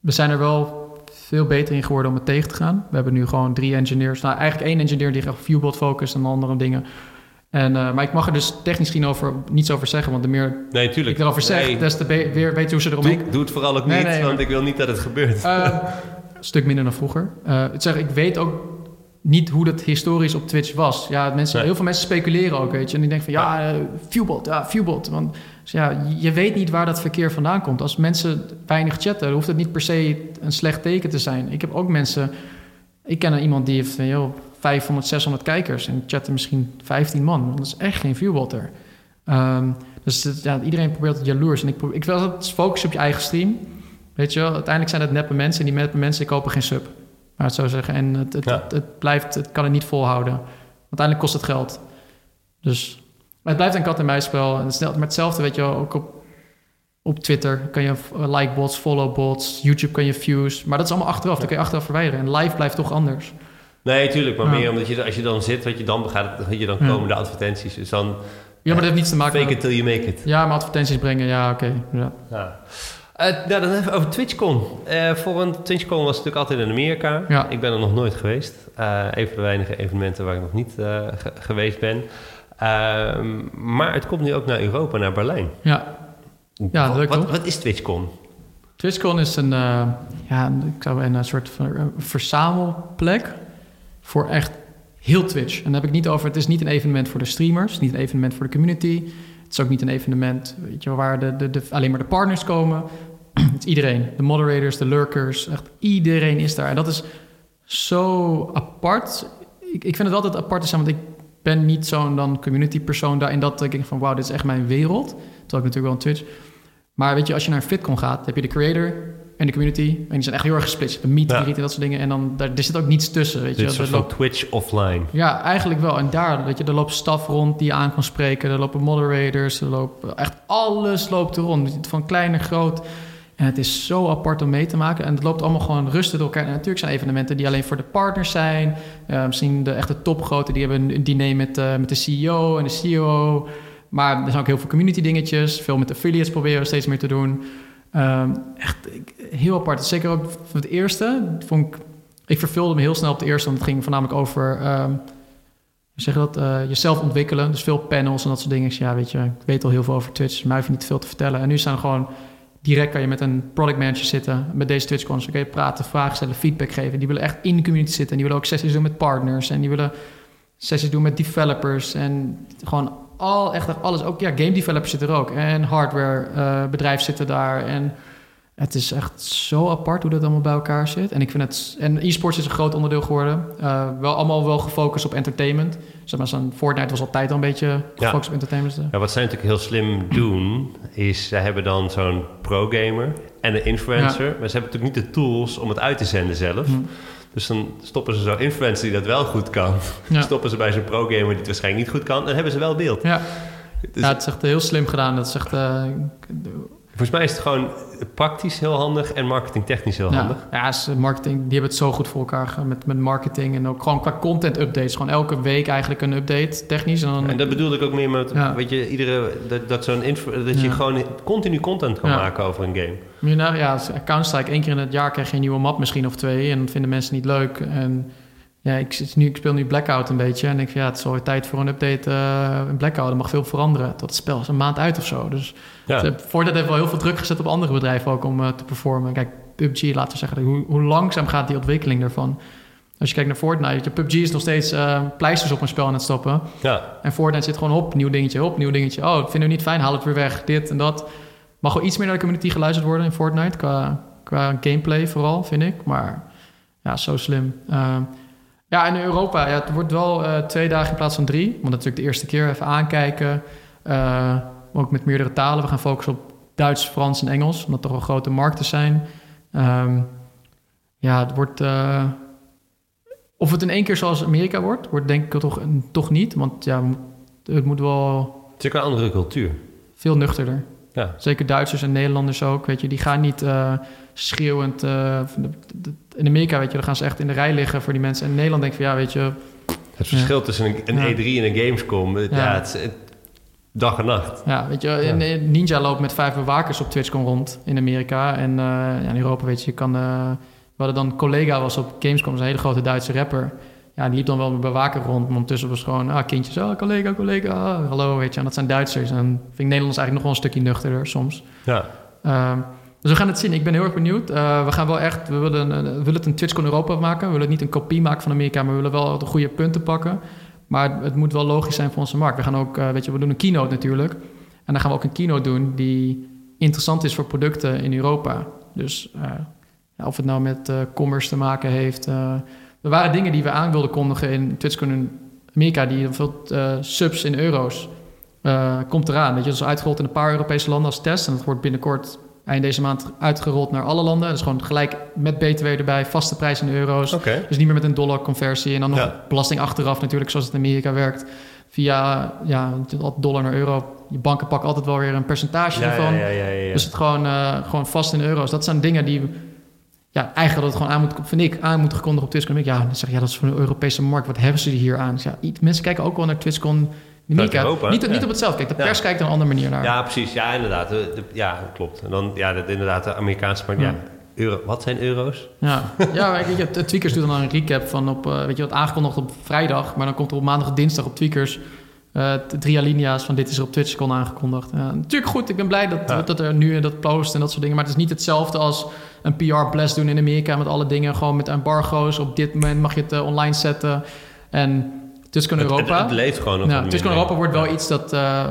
we zijn er wel veel beter in geworden om het tegen te gaan. We hebben nu gewoon drie engineers. Nou, eigenlijk één engineer die echt op viewbot focust en andere dingen. En, uh, maar ik mag er dus technisch gezien over, niets over zeggen, want de meer nee, tuurlijk. ik erover zeg, nee. des te weer weten hoe ze eromheen... Doe, doe het vooral ook niet, want ik wil niet dat het gebeurt. Uh, een stuk minder dan vroeger. Uh, zeg, ik weet ook niet hoe dat historisch op Twitch was. Ja, mensen, heel veel mensen speculeren ook, weet je. En die denken van, ja, uh, viewbot, ja, viewbot. Want dus ja, je weet niet waar dat verkeer vandaan komt. Als mensen weinig chatten, hoeft het niet per se een slecht teken te zijn. Ik heb ook mensen... Ik ken iemand die heeft joh, 500, 600 kijkers en chatten misschien 15 man. Dat is echt geen viewbotter. Um, dus ja, iedereen probeert het jaloers. En ik, probeer, ik wil het focussen op je eigen stream. Weet je wel, uiteindelijk zijn het neppe mensen. En die neppe mensen, kopen geen sub. Maar het zo zeggen. En het, het, het, blijft, het kan het niet volhouden. Uiteindelijk kost het geld. Dus maar het blijft een kat-en-muisspel. En het met hetzelfde, weet je wel, ook op, op Twitter kan je like-bots, follow-bots. YouTube kan je views. Maar dat is allemaal achteraf. Dat kun je achteraf verwijderen. En live blijft toch anders. Nee, tuurlijk. Maar meer omdat je, als je dan zit, wat je dan gaat, je dan komen de advertenties. Dus dan... Ja, maar dat heeft niets te maken met... Fake it till you make it. Ja, maar advertenties brengen, ja, oké. ja. ja. Uh, nou, dan even over TwitchCon. Uh, voor een TwitchCon was het natuurlijk altijd in Amerika. Ja. Ik ben er nog nooit geweest. Uh, een van de weinige evenementen waar ik nog niet geweest ben. Ehm, maar het komt nu ook naar Europa, naar Berlijn. Ja, ja wat, leuk wat, wat, is TwitchCon? TwitchCon is een, ja, ik zou een soort van verzamelplek voor echt heel Twitch. En dan heb ik niet over, het is niet een evenement voor de streamers, niet een evenement voor de community. Het is ook niet een evenement weet je, waar de, de, alleen maar de partners komen. het is iedereen. De moderators, de lurkers, echt iedereen is daar. En dat is zo apart. Ik, ik vind het altijd apart want ik ben niet zo'n dan community persoon daarin dat ik denk van wauw, dit is echt mijn wereld. Terwijl ik natuurlijk wel een Twitch. Maar weet je, als je naar FitCon gaat, heb je de creator, en de community. En die zijn echt heel erg gesplitst. De meet, ja. en dat soort dingen. En dan, daar, er zit ook niets tussen. Weet je. Soort Twitch offline. Ja, eigenlijk wel. En daar, weet je, er loopt staf rond die je aan kan spreken. Er lopen moderators. Er lopen, echt alles loopt er rond. Van klein naar groot. En het is zo apart om mee te maken. En het loopt allemaal gewoon rustig door elkaar. En natuurlijk zijn evenementen die alleen voor de partners zijn. Uh, misschien de echte topgrote, die hebben een diner met, uh, met de CEO en de CEO. Maar er zijn ook heel veel community dingetjes. Veel met affiliates proberen we steeds meer te doen. Um, echt heel apart. Zeker ook van het eerste. Vond ik, ik vervulde me heel snel op het eerste, want het ging voornamelijk over um, zeg dat, uh, jezelf ontwikkelen. Dus veel panels en dat soort dingen. Ja, weet je, ik weet al heel veel over Twitch, dus mij hoef niet veel te vertellen. En nu staan gewoon direct kan je met een product manager zitten met deze Twitch cons. Kun je praten, vragen stellen, feedback geven. Die willen echt in de community zitten. En die willen ook sessies doen met partners. En die willen sessies doen met developers. En gewoon al, echt alles. Ook ja, game developers zitten er ook. En hardware uh, bedrijven zitten daar. En het is echt zo apart hoe dat allemaal bij elkaar zit. En ik vind het. En e-sports is een groot onderdeel geworden. Uh, wel allemaal wel gefocust op entertainment. Zeg maar, zo'n Fortnite was altijd al een beetje gefocust op entertainment. Ja, wat zij natuurlijk heel slim doen, is ze hebben dan zo'n pro-gamer en een influencer. Maar ze hebben natuurlijk niet de tools om het uit te zenden zelf. Hm. Dus dan stoppen ze zo'n influencer die dat wel goed kan. Stoppen ze bij zo'n pro-gamer die het waarschijnlijk niet goed kan. Dan hebben ze wel beeld. Ja, dus ja het is echt heel slim gedaan. Dat is echt... Uh, Volgens mij is het gewoon praktisch heel handig en marketingtechnisch heel handig. Ja, marketing, die hebben het zo goed voor elkaar met, met marketing en ook gewoon qua content updates. Gewoon elke week eigenlijk een update technisch. En, dan, en dat bedoelde ik ook meer met, weet je, iedere, dat, dat, zo'n dat je gewoon continu content kan maken over een game. Nu, nou, ja, Counter-Strike, één keer in het jaar krijg je een nieuwe map misschien of twee en dat vinden mensen niet leuk. En ja, ik, nu, ik speel nu Blackout een beetje. En ik ja, het is alweer tijd voor een update uh, in Blackout. Er mag veel veranderen. Tot het spel is een maand uit of zo. Dus ja. voordat heeft wel heel veel druk gezet op andere bedrijven ook om uh, te performen. Kijk, PUBG, laten we zeggen, hoe, hoe, langzaam gaat die ontwikkeling daarvan? Als je kijkt naar Fortnite, PUBG is nog steeds uh, pleisters op een spel aan het stoppen. Ja. En Fortnite zit gewoon op, nieuw dingetje, op, nieuw dingetje. Oh, dat vinden we niet fijn, haal het weer weg, dit en dat. Mag wel iets meer naar de community geluisterd worden in Fortnite, qua, qua gameplay vooral, vind ik. Maar ja, zo slim. Ja, in Europa, ja, het wordt wel uh, twee dagen in plaats van drie. Want natuurlijk de eerste keer even aankijken. Uh, ook met meerdere talen. We gaan focussen op Duits, Frans en Engels, omdat toch wel grote markten zijn. Um, ja, het wordt. Uh, of het in één keer zoals Amerika wordt, wordt denk ik toch, toch niet. Want ja, het moet wel. Het is ook een andere cultuur. Veel nuchterder. Ja. Zeker Duitsers en Nederlanders ook, weet je, die gaan niet schreeuwend. Uh, in Amerika, weet je, dan gaan ze echt in de rij liggen voor die mensen. En in Nederland denk ik van ja, weet je. Het verschil tussen een, een E3 en een Gamescom, ja, ja het, het, dag en nacht. Ja, weet je, Ninja loopt met vijf bewakers op TwitchCon rond in Amerika. En uh, ja, in Europa, weet je, je kan... Uh, we hadden dan collega was op Gamescom, een hele grote Duitse rapper. Ja, die liep dan wel met bewaker rond. Maar ondertussen was gewoon, ah, kindjes, ah, collega, collega, ah, hallo, weet je. En dat zijn Duitsers. En vind ik Nederlands eigenlijk nog wel een stukje nuchterder soms. Ja. Um, dus we gaan het zien. Ik ben heel erg benieuwd. Uh, we gaan wel echt, we willen, we willen het een TwitchCon Europa maken. We willen niet een kopie maken van Amerika, maar we willen wel de goede punten pakken. Maar het moet wel logisch zijn voor onze markt. We gaan ook, uh, weet je, we doen een keynote natuurlijk. En dan gaan we ook een keynote doen die interessant is voor producten in Europa. Dus ja, of het nou met commerce te maken heeft. er waren dingen die we aan wilden kondigen in TwitchCon Amerika, die veel subs in euro's. komt eraan. Weet je, is uitgerold in een paar Europese landen als test. En dat wordt binnenkort eind deze maand uitgerold naar alle landen. Dus gewoon gelijk met BTW erbij, vaste prijs in euro's. Dus niet meer met een dollar conversie. En dan nog belasting achteraf natuurlijk, zoals het in Amerika werkt. Via ja, dollar naar euro. Je banken pakken altijd wel weer een percentage ja, ervan. Ja, dus het gewoon, uh, gewoon vast in euro's. Dat zijn dingen die ja, eigenlijk dat het gewoon aan moet, vind ik, aan moeten gekondigd op TwitchCon. Ja, dan zeg je, ja, dat is voor de Europese markt. Wat hebben ze hier aan? Dus ja, mensen kijken ook wel naar TwitchCon Niet, niet op hetzelfde. Kijk, de pers kijkt er een andere manier naar. Ja, precies. Ja, inderdaad. De, ja, klopt. En dan, ja, de, inderdaad, de Amerikaanse markt. Ja. Euro, wat zijn euro's? Ja, ja weet je, de Tweakers doet dan een recap van op, uh, weet je, wat aangekondigd op vrijdag, maar dan komt er op maandag en dinsdag op Tweakers uh, drie alinea's van dit is er op TwitchCon aangekondigd. Uh, natuurlijk goed, ik ben blij dat, dat er nu dat post en dat soort dingen, maar het is niet hetzelfde als een PR-blast doen in Amerika met alle dingen, gewoon met embargo's. Op dit moment mag je het online zetten en TwitchCon Europa. Het, leeft gewoon nog. Ja, TwitchCon Europa wordt wel iets dat... Uh,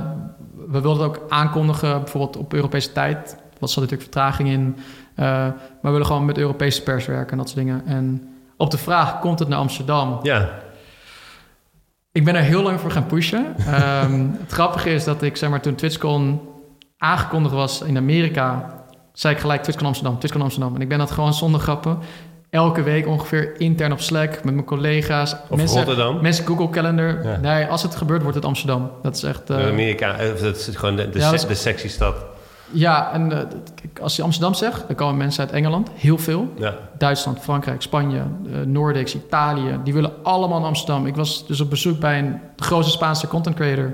we wilden het ook aankondigen, bijvoorbeeld op Europese tijd. Wat zat natuurlijk vertraging in. Uh, maar we willen gewoon met Europese pers werken en dat soort dingen. En op de vraag, komt het naar Amsterdam? Ja. Ik ben er heel lang voor gaan pushen. um, het grappige is dat ik, zeg maar, toen TwitchCon aangekondigd was in Amerika... zei ik gelijk TwitchCon Amsterdam, TwitchCon Amsterdam. En ik ben dat gewoon zonder grappen elke week ongeveer intern op Slack met mijn collega's. Of mensen, Rotterdam? Mensen Google Calendar. Nee, als het gebeurt, wordt het Amsterdam. Dat is echt... Uh, Amerika, eh, dat is gewoon de, de, ja, de sexy stad. Ja, en uh, als je Amsterdam zegt, dan komen mensen uit Engeland, heel veel. Ja. Duitsland, Frankrijk, Spanje, uh, Noordics, Italië. Die willen allemaal in Amsterdam. Ik was dus op bezoek bij een de grootste Spaanse content creator...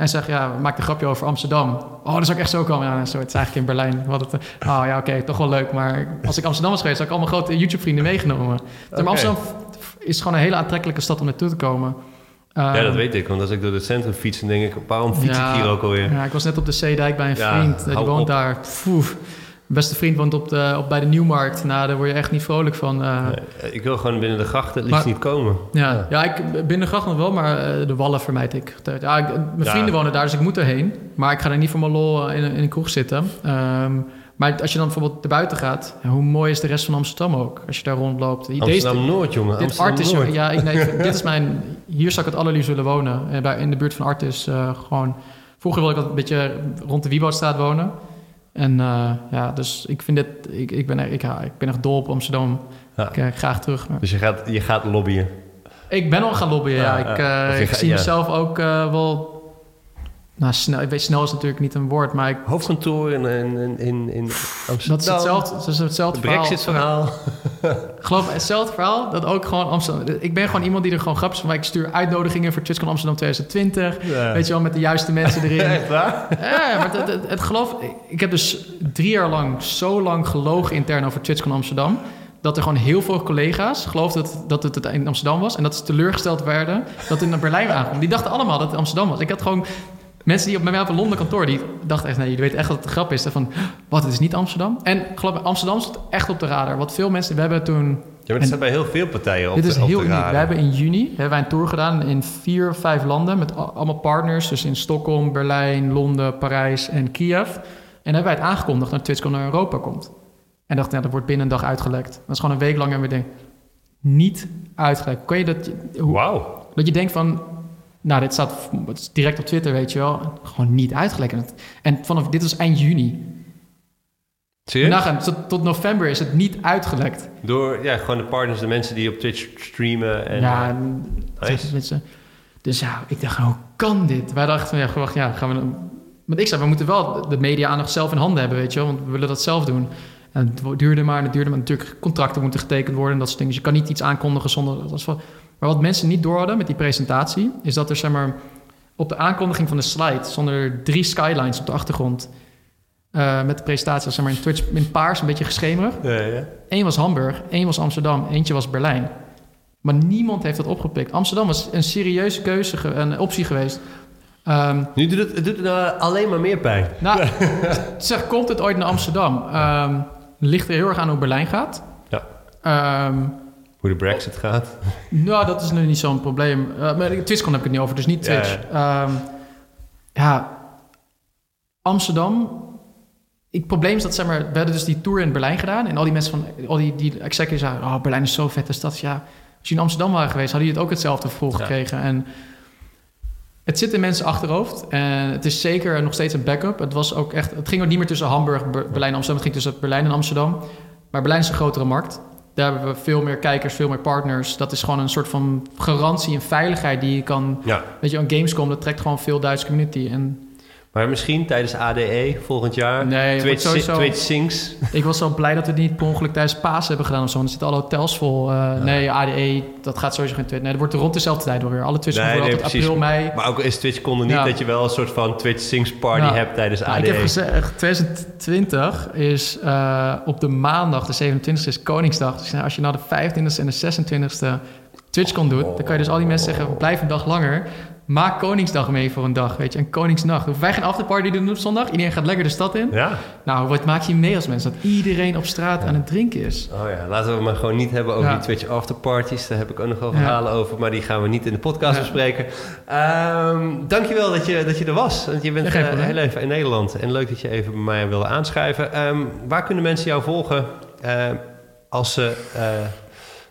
En zeg, ja, maak een grapje over Amsterdam. Oh, dat zou ik echt zo komen. Ja, zo, het is eigenlijk in Berlijn. Wat het, oh ja, oké, toch wel leuk. Maar als ik Amsterdam was geweest, had ik allemaal grote YouTube-vrienden meegenomen. Okay. Maar Amsterdam is gewoon een hele aantrekkelijke stad om naartoe te komen. ja, dat ehm, weet ik. Want als ik door het centrum fiets, dan denk ik, waarom fiets ik hier ook alweer? Ja, ik was net op de Zeedijk bij een vriend. die woont daar. Poef beste vriend woont op de, op, bij de Nieuwmarkt. Nou, daar word je echt niet vrolijk van. Uh, nee, ik wil gewoon binnen de grachten liefst niet komen. Ja, ja. ik, binnen de grachten nog wel, maar uh, de wallen vermijd ik. Ja, ik, mijn vrienden wonen daar, dus ik moet erheen. Maar ik ga er niet voor mijn lol in, in een kroeg zitten. Um, maar als je dan bijvoorbeeld buiten gaat, hoe mooi is de rest van Amsterdam ook? Als je daar rondloopt. Amsterdam-Noord, jongen. Dit Amsterdam Artis, ja, ik, nee, dit is mijn... Hier zou ik het allerliefst willen wonen. In de buurt van Artis. Uh, gewoon... Vroeger wilde ik altijd een beetje rond de Wieboudstraat wonen. En uh, ja, dus ik vind dit, ik, ik, ben, er, ik, ik ben echt dol op Amsterdam. Ja. Ik uh, graag terug. Dus je gaat, je gaat lobbyen? Ik ben al gaan lobbyen, ja. ja. Ik, uh, ik zie mezelf ook wel nou, snel, ik weet, snel is natuurlijk niet een woord, maar ik... Hoofdkantoor in, in, in, in Amsterdam. Dat is hetzelfde, dat is hetzelfde verhaal. Brexit-verhaal. geloof hetzelfde verhaal, dat ook gewoon Amsterdam... Ik ben gewoon iemand die er gewoon grapjes van... Ik stuur uitnodigingen voor TwitchCon Amsterdam 2020. Weet je wel, met de juiste mensen erin. Echt waar? Ja, maar het, het, het, geloof... Ik heb dus drie jaar lang zo lang gelogen intern over TwitchCon Amsterdam dat er gewoon heel veel collega's geloofden dat, dat het in Amsterdam was. En dat ze teleurgesteld werden dat het in Berlijn aankwam. Die dachten allemaal dat het Amsterdam was. Ik had gewoon Mensen die op mij op een Londen kantoor, die dachten echt, nee, jullie weten echt dat het een grap is. Van, wat, het is niet Amsterdam? En geloof me, Amsterdam stond echt op de radar. Wat veel mensen, we hebben toen... Ja, maar het staat bij heel veel partijen op Dit is de, heel uniek. We hebben in juni hebben wij een tour gedaan in vier of vijf landen met allemaal partners. Dus in Stockholm, Berlijn, Londen, Parijs en Kiev. En hebben wij het aangekondigd dat TwitchCon naar Europa komt. En dachten, ja, dat wordt binnen een dag uitgelekt. Dat is gewoon een week lang en we denken, niet uitgelekt. Kan je dat... Wauw. dat je denkt van... Nou, dit staat direct op Twitter, weet je wel. Gewoon niet uitgelekt. En vanaf... Dit was eind juni. Serieus? Nagaan, tot, tot november is het niet uitgelekt. Door ja, gewoon de partners, de mensen die op Twitch streamen. En, ja, eh, en- nice. met z'n- Dus ja, ik dacht, hoe kan dit? Wij dachten, van, ja, wacht, ja, gaan we... Want ik zei, we moeten wel de media-aandacht zelf in handen hebben, weet je wel. Want we willen dat zelf doen. En het duurde maar en het duurde maar. Natuurlijk, contracten moeten getekend worden en dat soort dingen. Dus je kan niet iets aankondigen zonder... Dat is wel, maar wat mensen niet door hadden met die presentatie... is dat er, zeg maar, op de aankondiging van de slide... stonden er drie skylines op de achtergrond... eh, met de presentatie, zeg maar, in Twitch in paars, een beetje geschemerig. Ja, ja. Eén was Hamburg, één was Amsterdam, eentje was Berlijn. Maar niemand heeft dat opgepikt. Amsterdam was een serieuze keuze, ge- een optie geweest. Ehm, Nu doet het, het doet het nou alleen maar meer pijn. nou, zeg, komt het ooit naar Amsterdam? Ehm, ligt er heel erg aan hoe Berlijn gaat. Ja. Ehm, Hoe de brexit gaat. nou, dat is nu niet zo'n probleem. Uh, maar TwitchCon heb ik het niet over, dus niet Twitch. Ja, ja Amsterdam... Het probleem is dat, zeg maar, we hadden dus die tour in Berlijn gedaan. En al die mensen van, al die, die executives zeiden, oh, Berlijn is zo vette stad. Ja, als je in Amsterdam waren geweest, hadden jullie het ook hetzelfde gevoel Ja. gekregen. En het zit in mensen achterhoofd. En het is zeker nog steeds een backup. Het was ook echt, het ging ook niet meer tussen Hamburg, Ber- Berlijn en Amsterdam. Het ging tussen Berlijn en Amsterdam. Maar Berlijn is een grotere markt. Daar hebben we veel meer kijkers, veel meer partners. Dat is gewoon een soort van garantie en veiligheid die je kan... Ja. Weet je, een Gamescom, dat trekt gewoon veel Duitse community. En Maar misschien tijdens ADE volgend jaar. Nee, Twitch, sowieso- Twitch Sings. ik was zo blij dat we het niet per ongeluk tijdens Paas hebben gedaan of zo. Want er zitten alle hotels vol. Eh, Nee, ADE, dat gaat sowieso geen Twitch. Nee, dat wordt rond dezelfde tijd wel weer. Alle Twitch Nee, nee, altijd precies. april, mei. Maar ook is Twitch konden niet Ja. dat je wel een soort van Twitch Sings party Ja. hebt tijdens Nou, ADE. ik heb gezegd, 2020 is eh, op de maandag, de 27e is Koningsdag. Dus als je nou de 25e en de 26e TwitchCon doet, dan kan je dus al die mensen zeggen, blijf een dag langer. Maak Koningsdag mee voor een dag, weet je. En Koningsnacht. Wij geen afterparty doen op zondag? Iedereen gaat lekker de stad in. Ja? Nou, wat maak je mee als mensen? Dat iedereen op straat aan het drinken is. Oh ja, laten we maar gewoon niet hebben over Ja. die Twitch afterparties. Daar heb ik ook nog wel verhalen over, maar die gaan we niet in de podcast bespreken. Ehm dankjewel dat je, dat je er was. Want je bent eh, heel even in Nederland. En leuk dat je even bij mij wilde aanschuiven. Ehm, waar kunnen mensen jou volgen eh, als, ze, eh,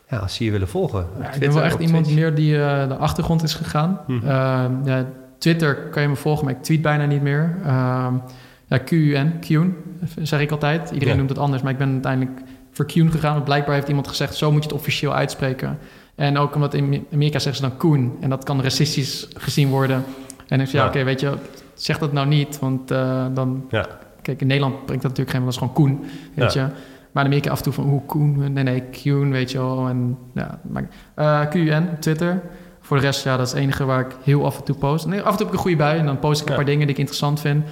ja, als ze je willen volgen? Ik ben wel echt iemand Twitch? meer die eh, de achtergrond is gegaan. Mhm. Ehm, ja, Twitter kan je me volgen, maar ik tweet bijna niet meer. Ehm ja, QUN, Qun, zeg ik altijd. Iedereen noemt het anders, maar ik ben uiteindelijk voor Qun gegaan. Want blijkbaar heeft iemand gezegd, zo moet je het officieel uitspreken. En ook omdat in Amerika zeggen ze dan Koen. En dat kan racistisch gezien worden. En ik zeg, ja, oké, weet je, zeg dat nou niet. Want eh, dan... Ja. Kijk, in Nederland brengt dat natuurlijk geen... Dat is gewoon Koen, weet je. Maar in Amerika af en toe van, hoe Koen? Nee, nee, Qun, weet je wel. En ja, maar, eh, QUN, Twitter. Voor de rest, ja, dat is het enige waar ik heel af en toe post. Nee, af en toe heb ik een goede bui en dan post ik een Ja. paar dingen die ik interessant vind.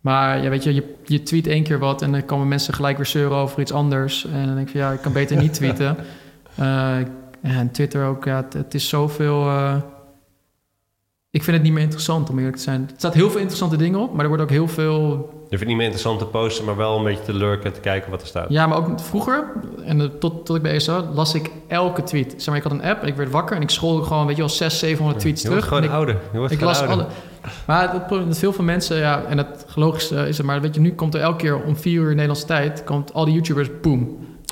Maar ja, weet je, je, je tweet één keer wat en dan komen mensen gelijk weer zeuren over iets anders. En dan denk ik van, ja, ik kan beter niet tweeten. Eh, en Twitter ook, ja, het, het is zoveel... eh, ik vind het niet meer interessant, om eerlijk te zijn. Er staat heel veel interessante dingen op, maar er wordt ook heel veel Je vindt het niet meer interessant te posten, maar wel een beetje te lurken, te kijken wat er staat. Ja, maar ook vroeger, en eh, tot, tot ik bij ESO, las ik elke tweet. Zeg maar, ik had een app en ik werd wakker en ik scroll gewoon, weet je wel, 600, 700 tweets je wordt terug. gewoon ik, ouder. Je wordt ik las ouder. alle. Maar het probleem is dat veel van mensen, ja, en het logisch is het, maar weet je, nu komt er elke keer om 4 uur Nederlandse tijd, komt al die YouTubers, boom.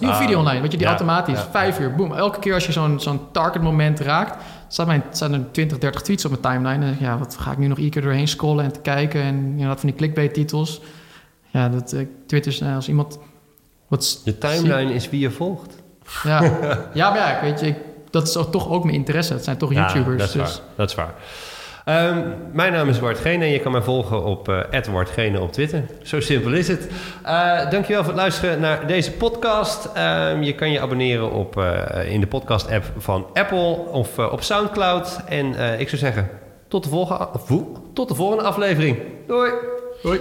Nieuwe Ah, video online, weet je, die ja, automatisch, ja, 5 uur, boom. Elke keer als je zo'n zo'n target moment raakt, staat mijn, staan er 20, 30 tweets op mijn timeline. En ik, ja, wat ga ik nu nog iedere keer doorheen scrollen en te kijken en inderdaad van die clickbait titels. Ja, dat eh, Twitter is, eh, als iemand wat Je timeline is wie je volgt. ja, ja maar ja, weet je, ik, dat is toch ook mijn interesse. Het zijn toch Ja, YouTubers. dat is dus waar. Dat is waar. Ehm, mijn naam is Wart Gene en je kan mij volgen op uh, @wartgene op Twitter. Zo simpel is het. Uh, dankjewel voor het luisteren naar deze podcast. Um, je kan je abonneren op, uh, in de podcast-app van Apple of op Soundcloud. En ik zou zeggen, tot de, volgende, tot de volgende aflevering. Doei! Doei!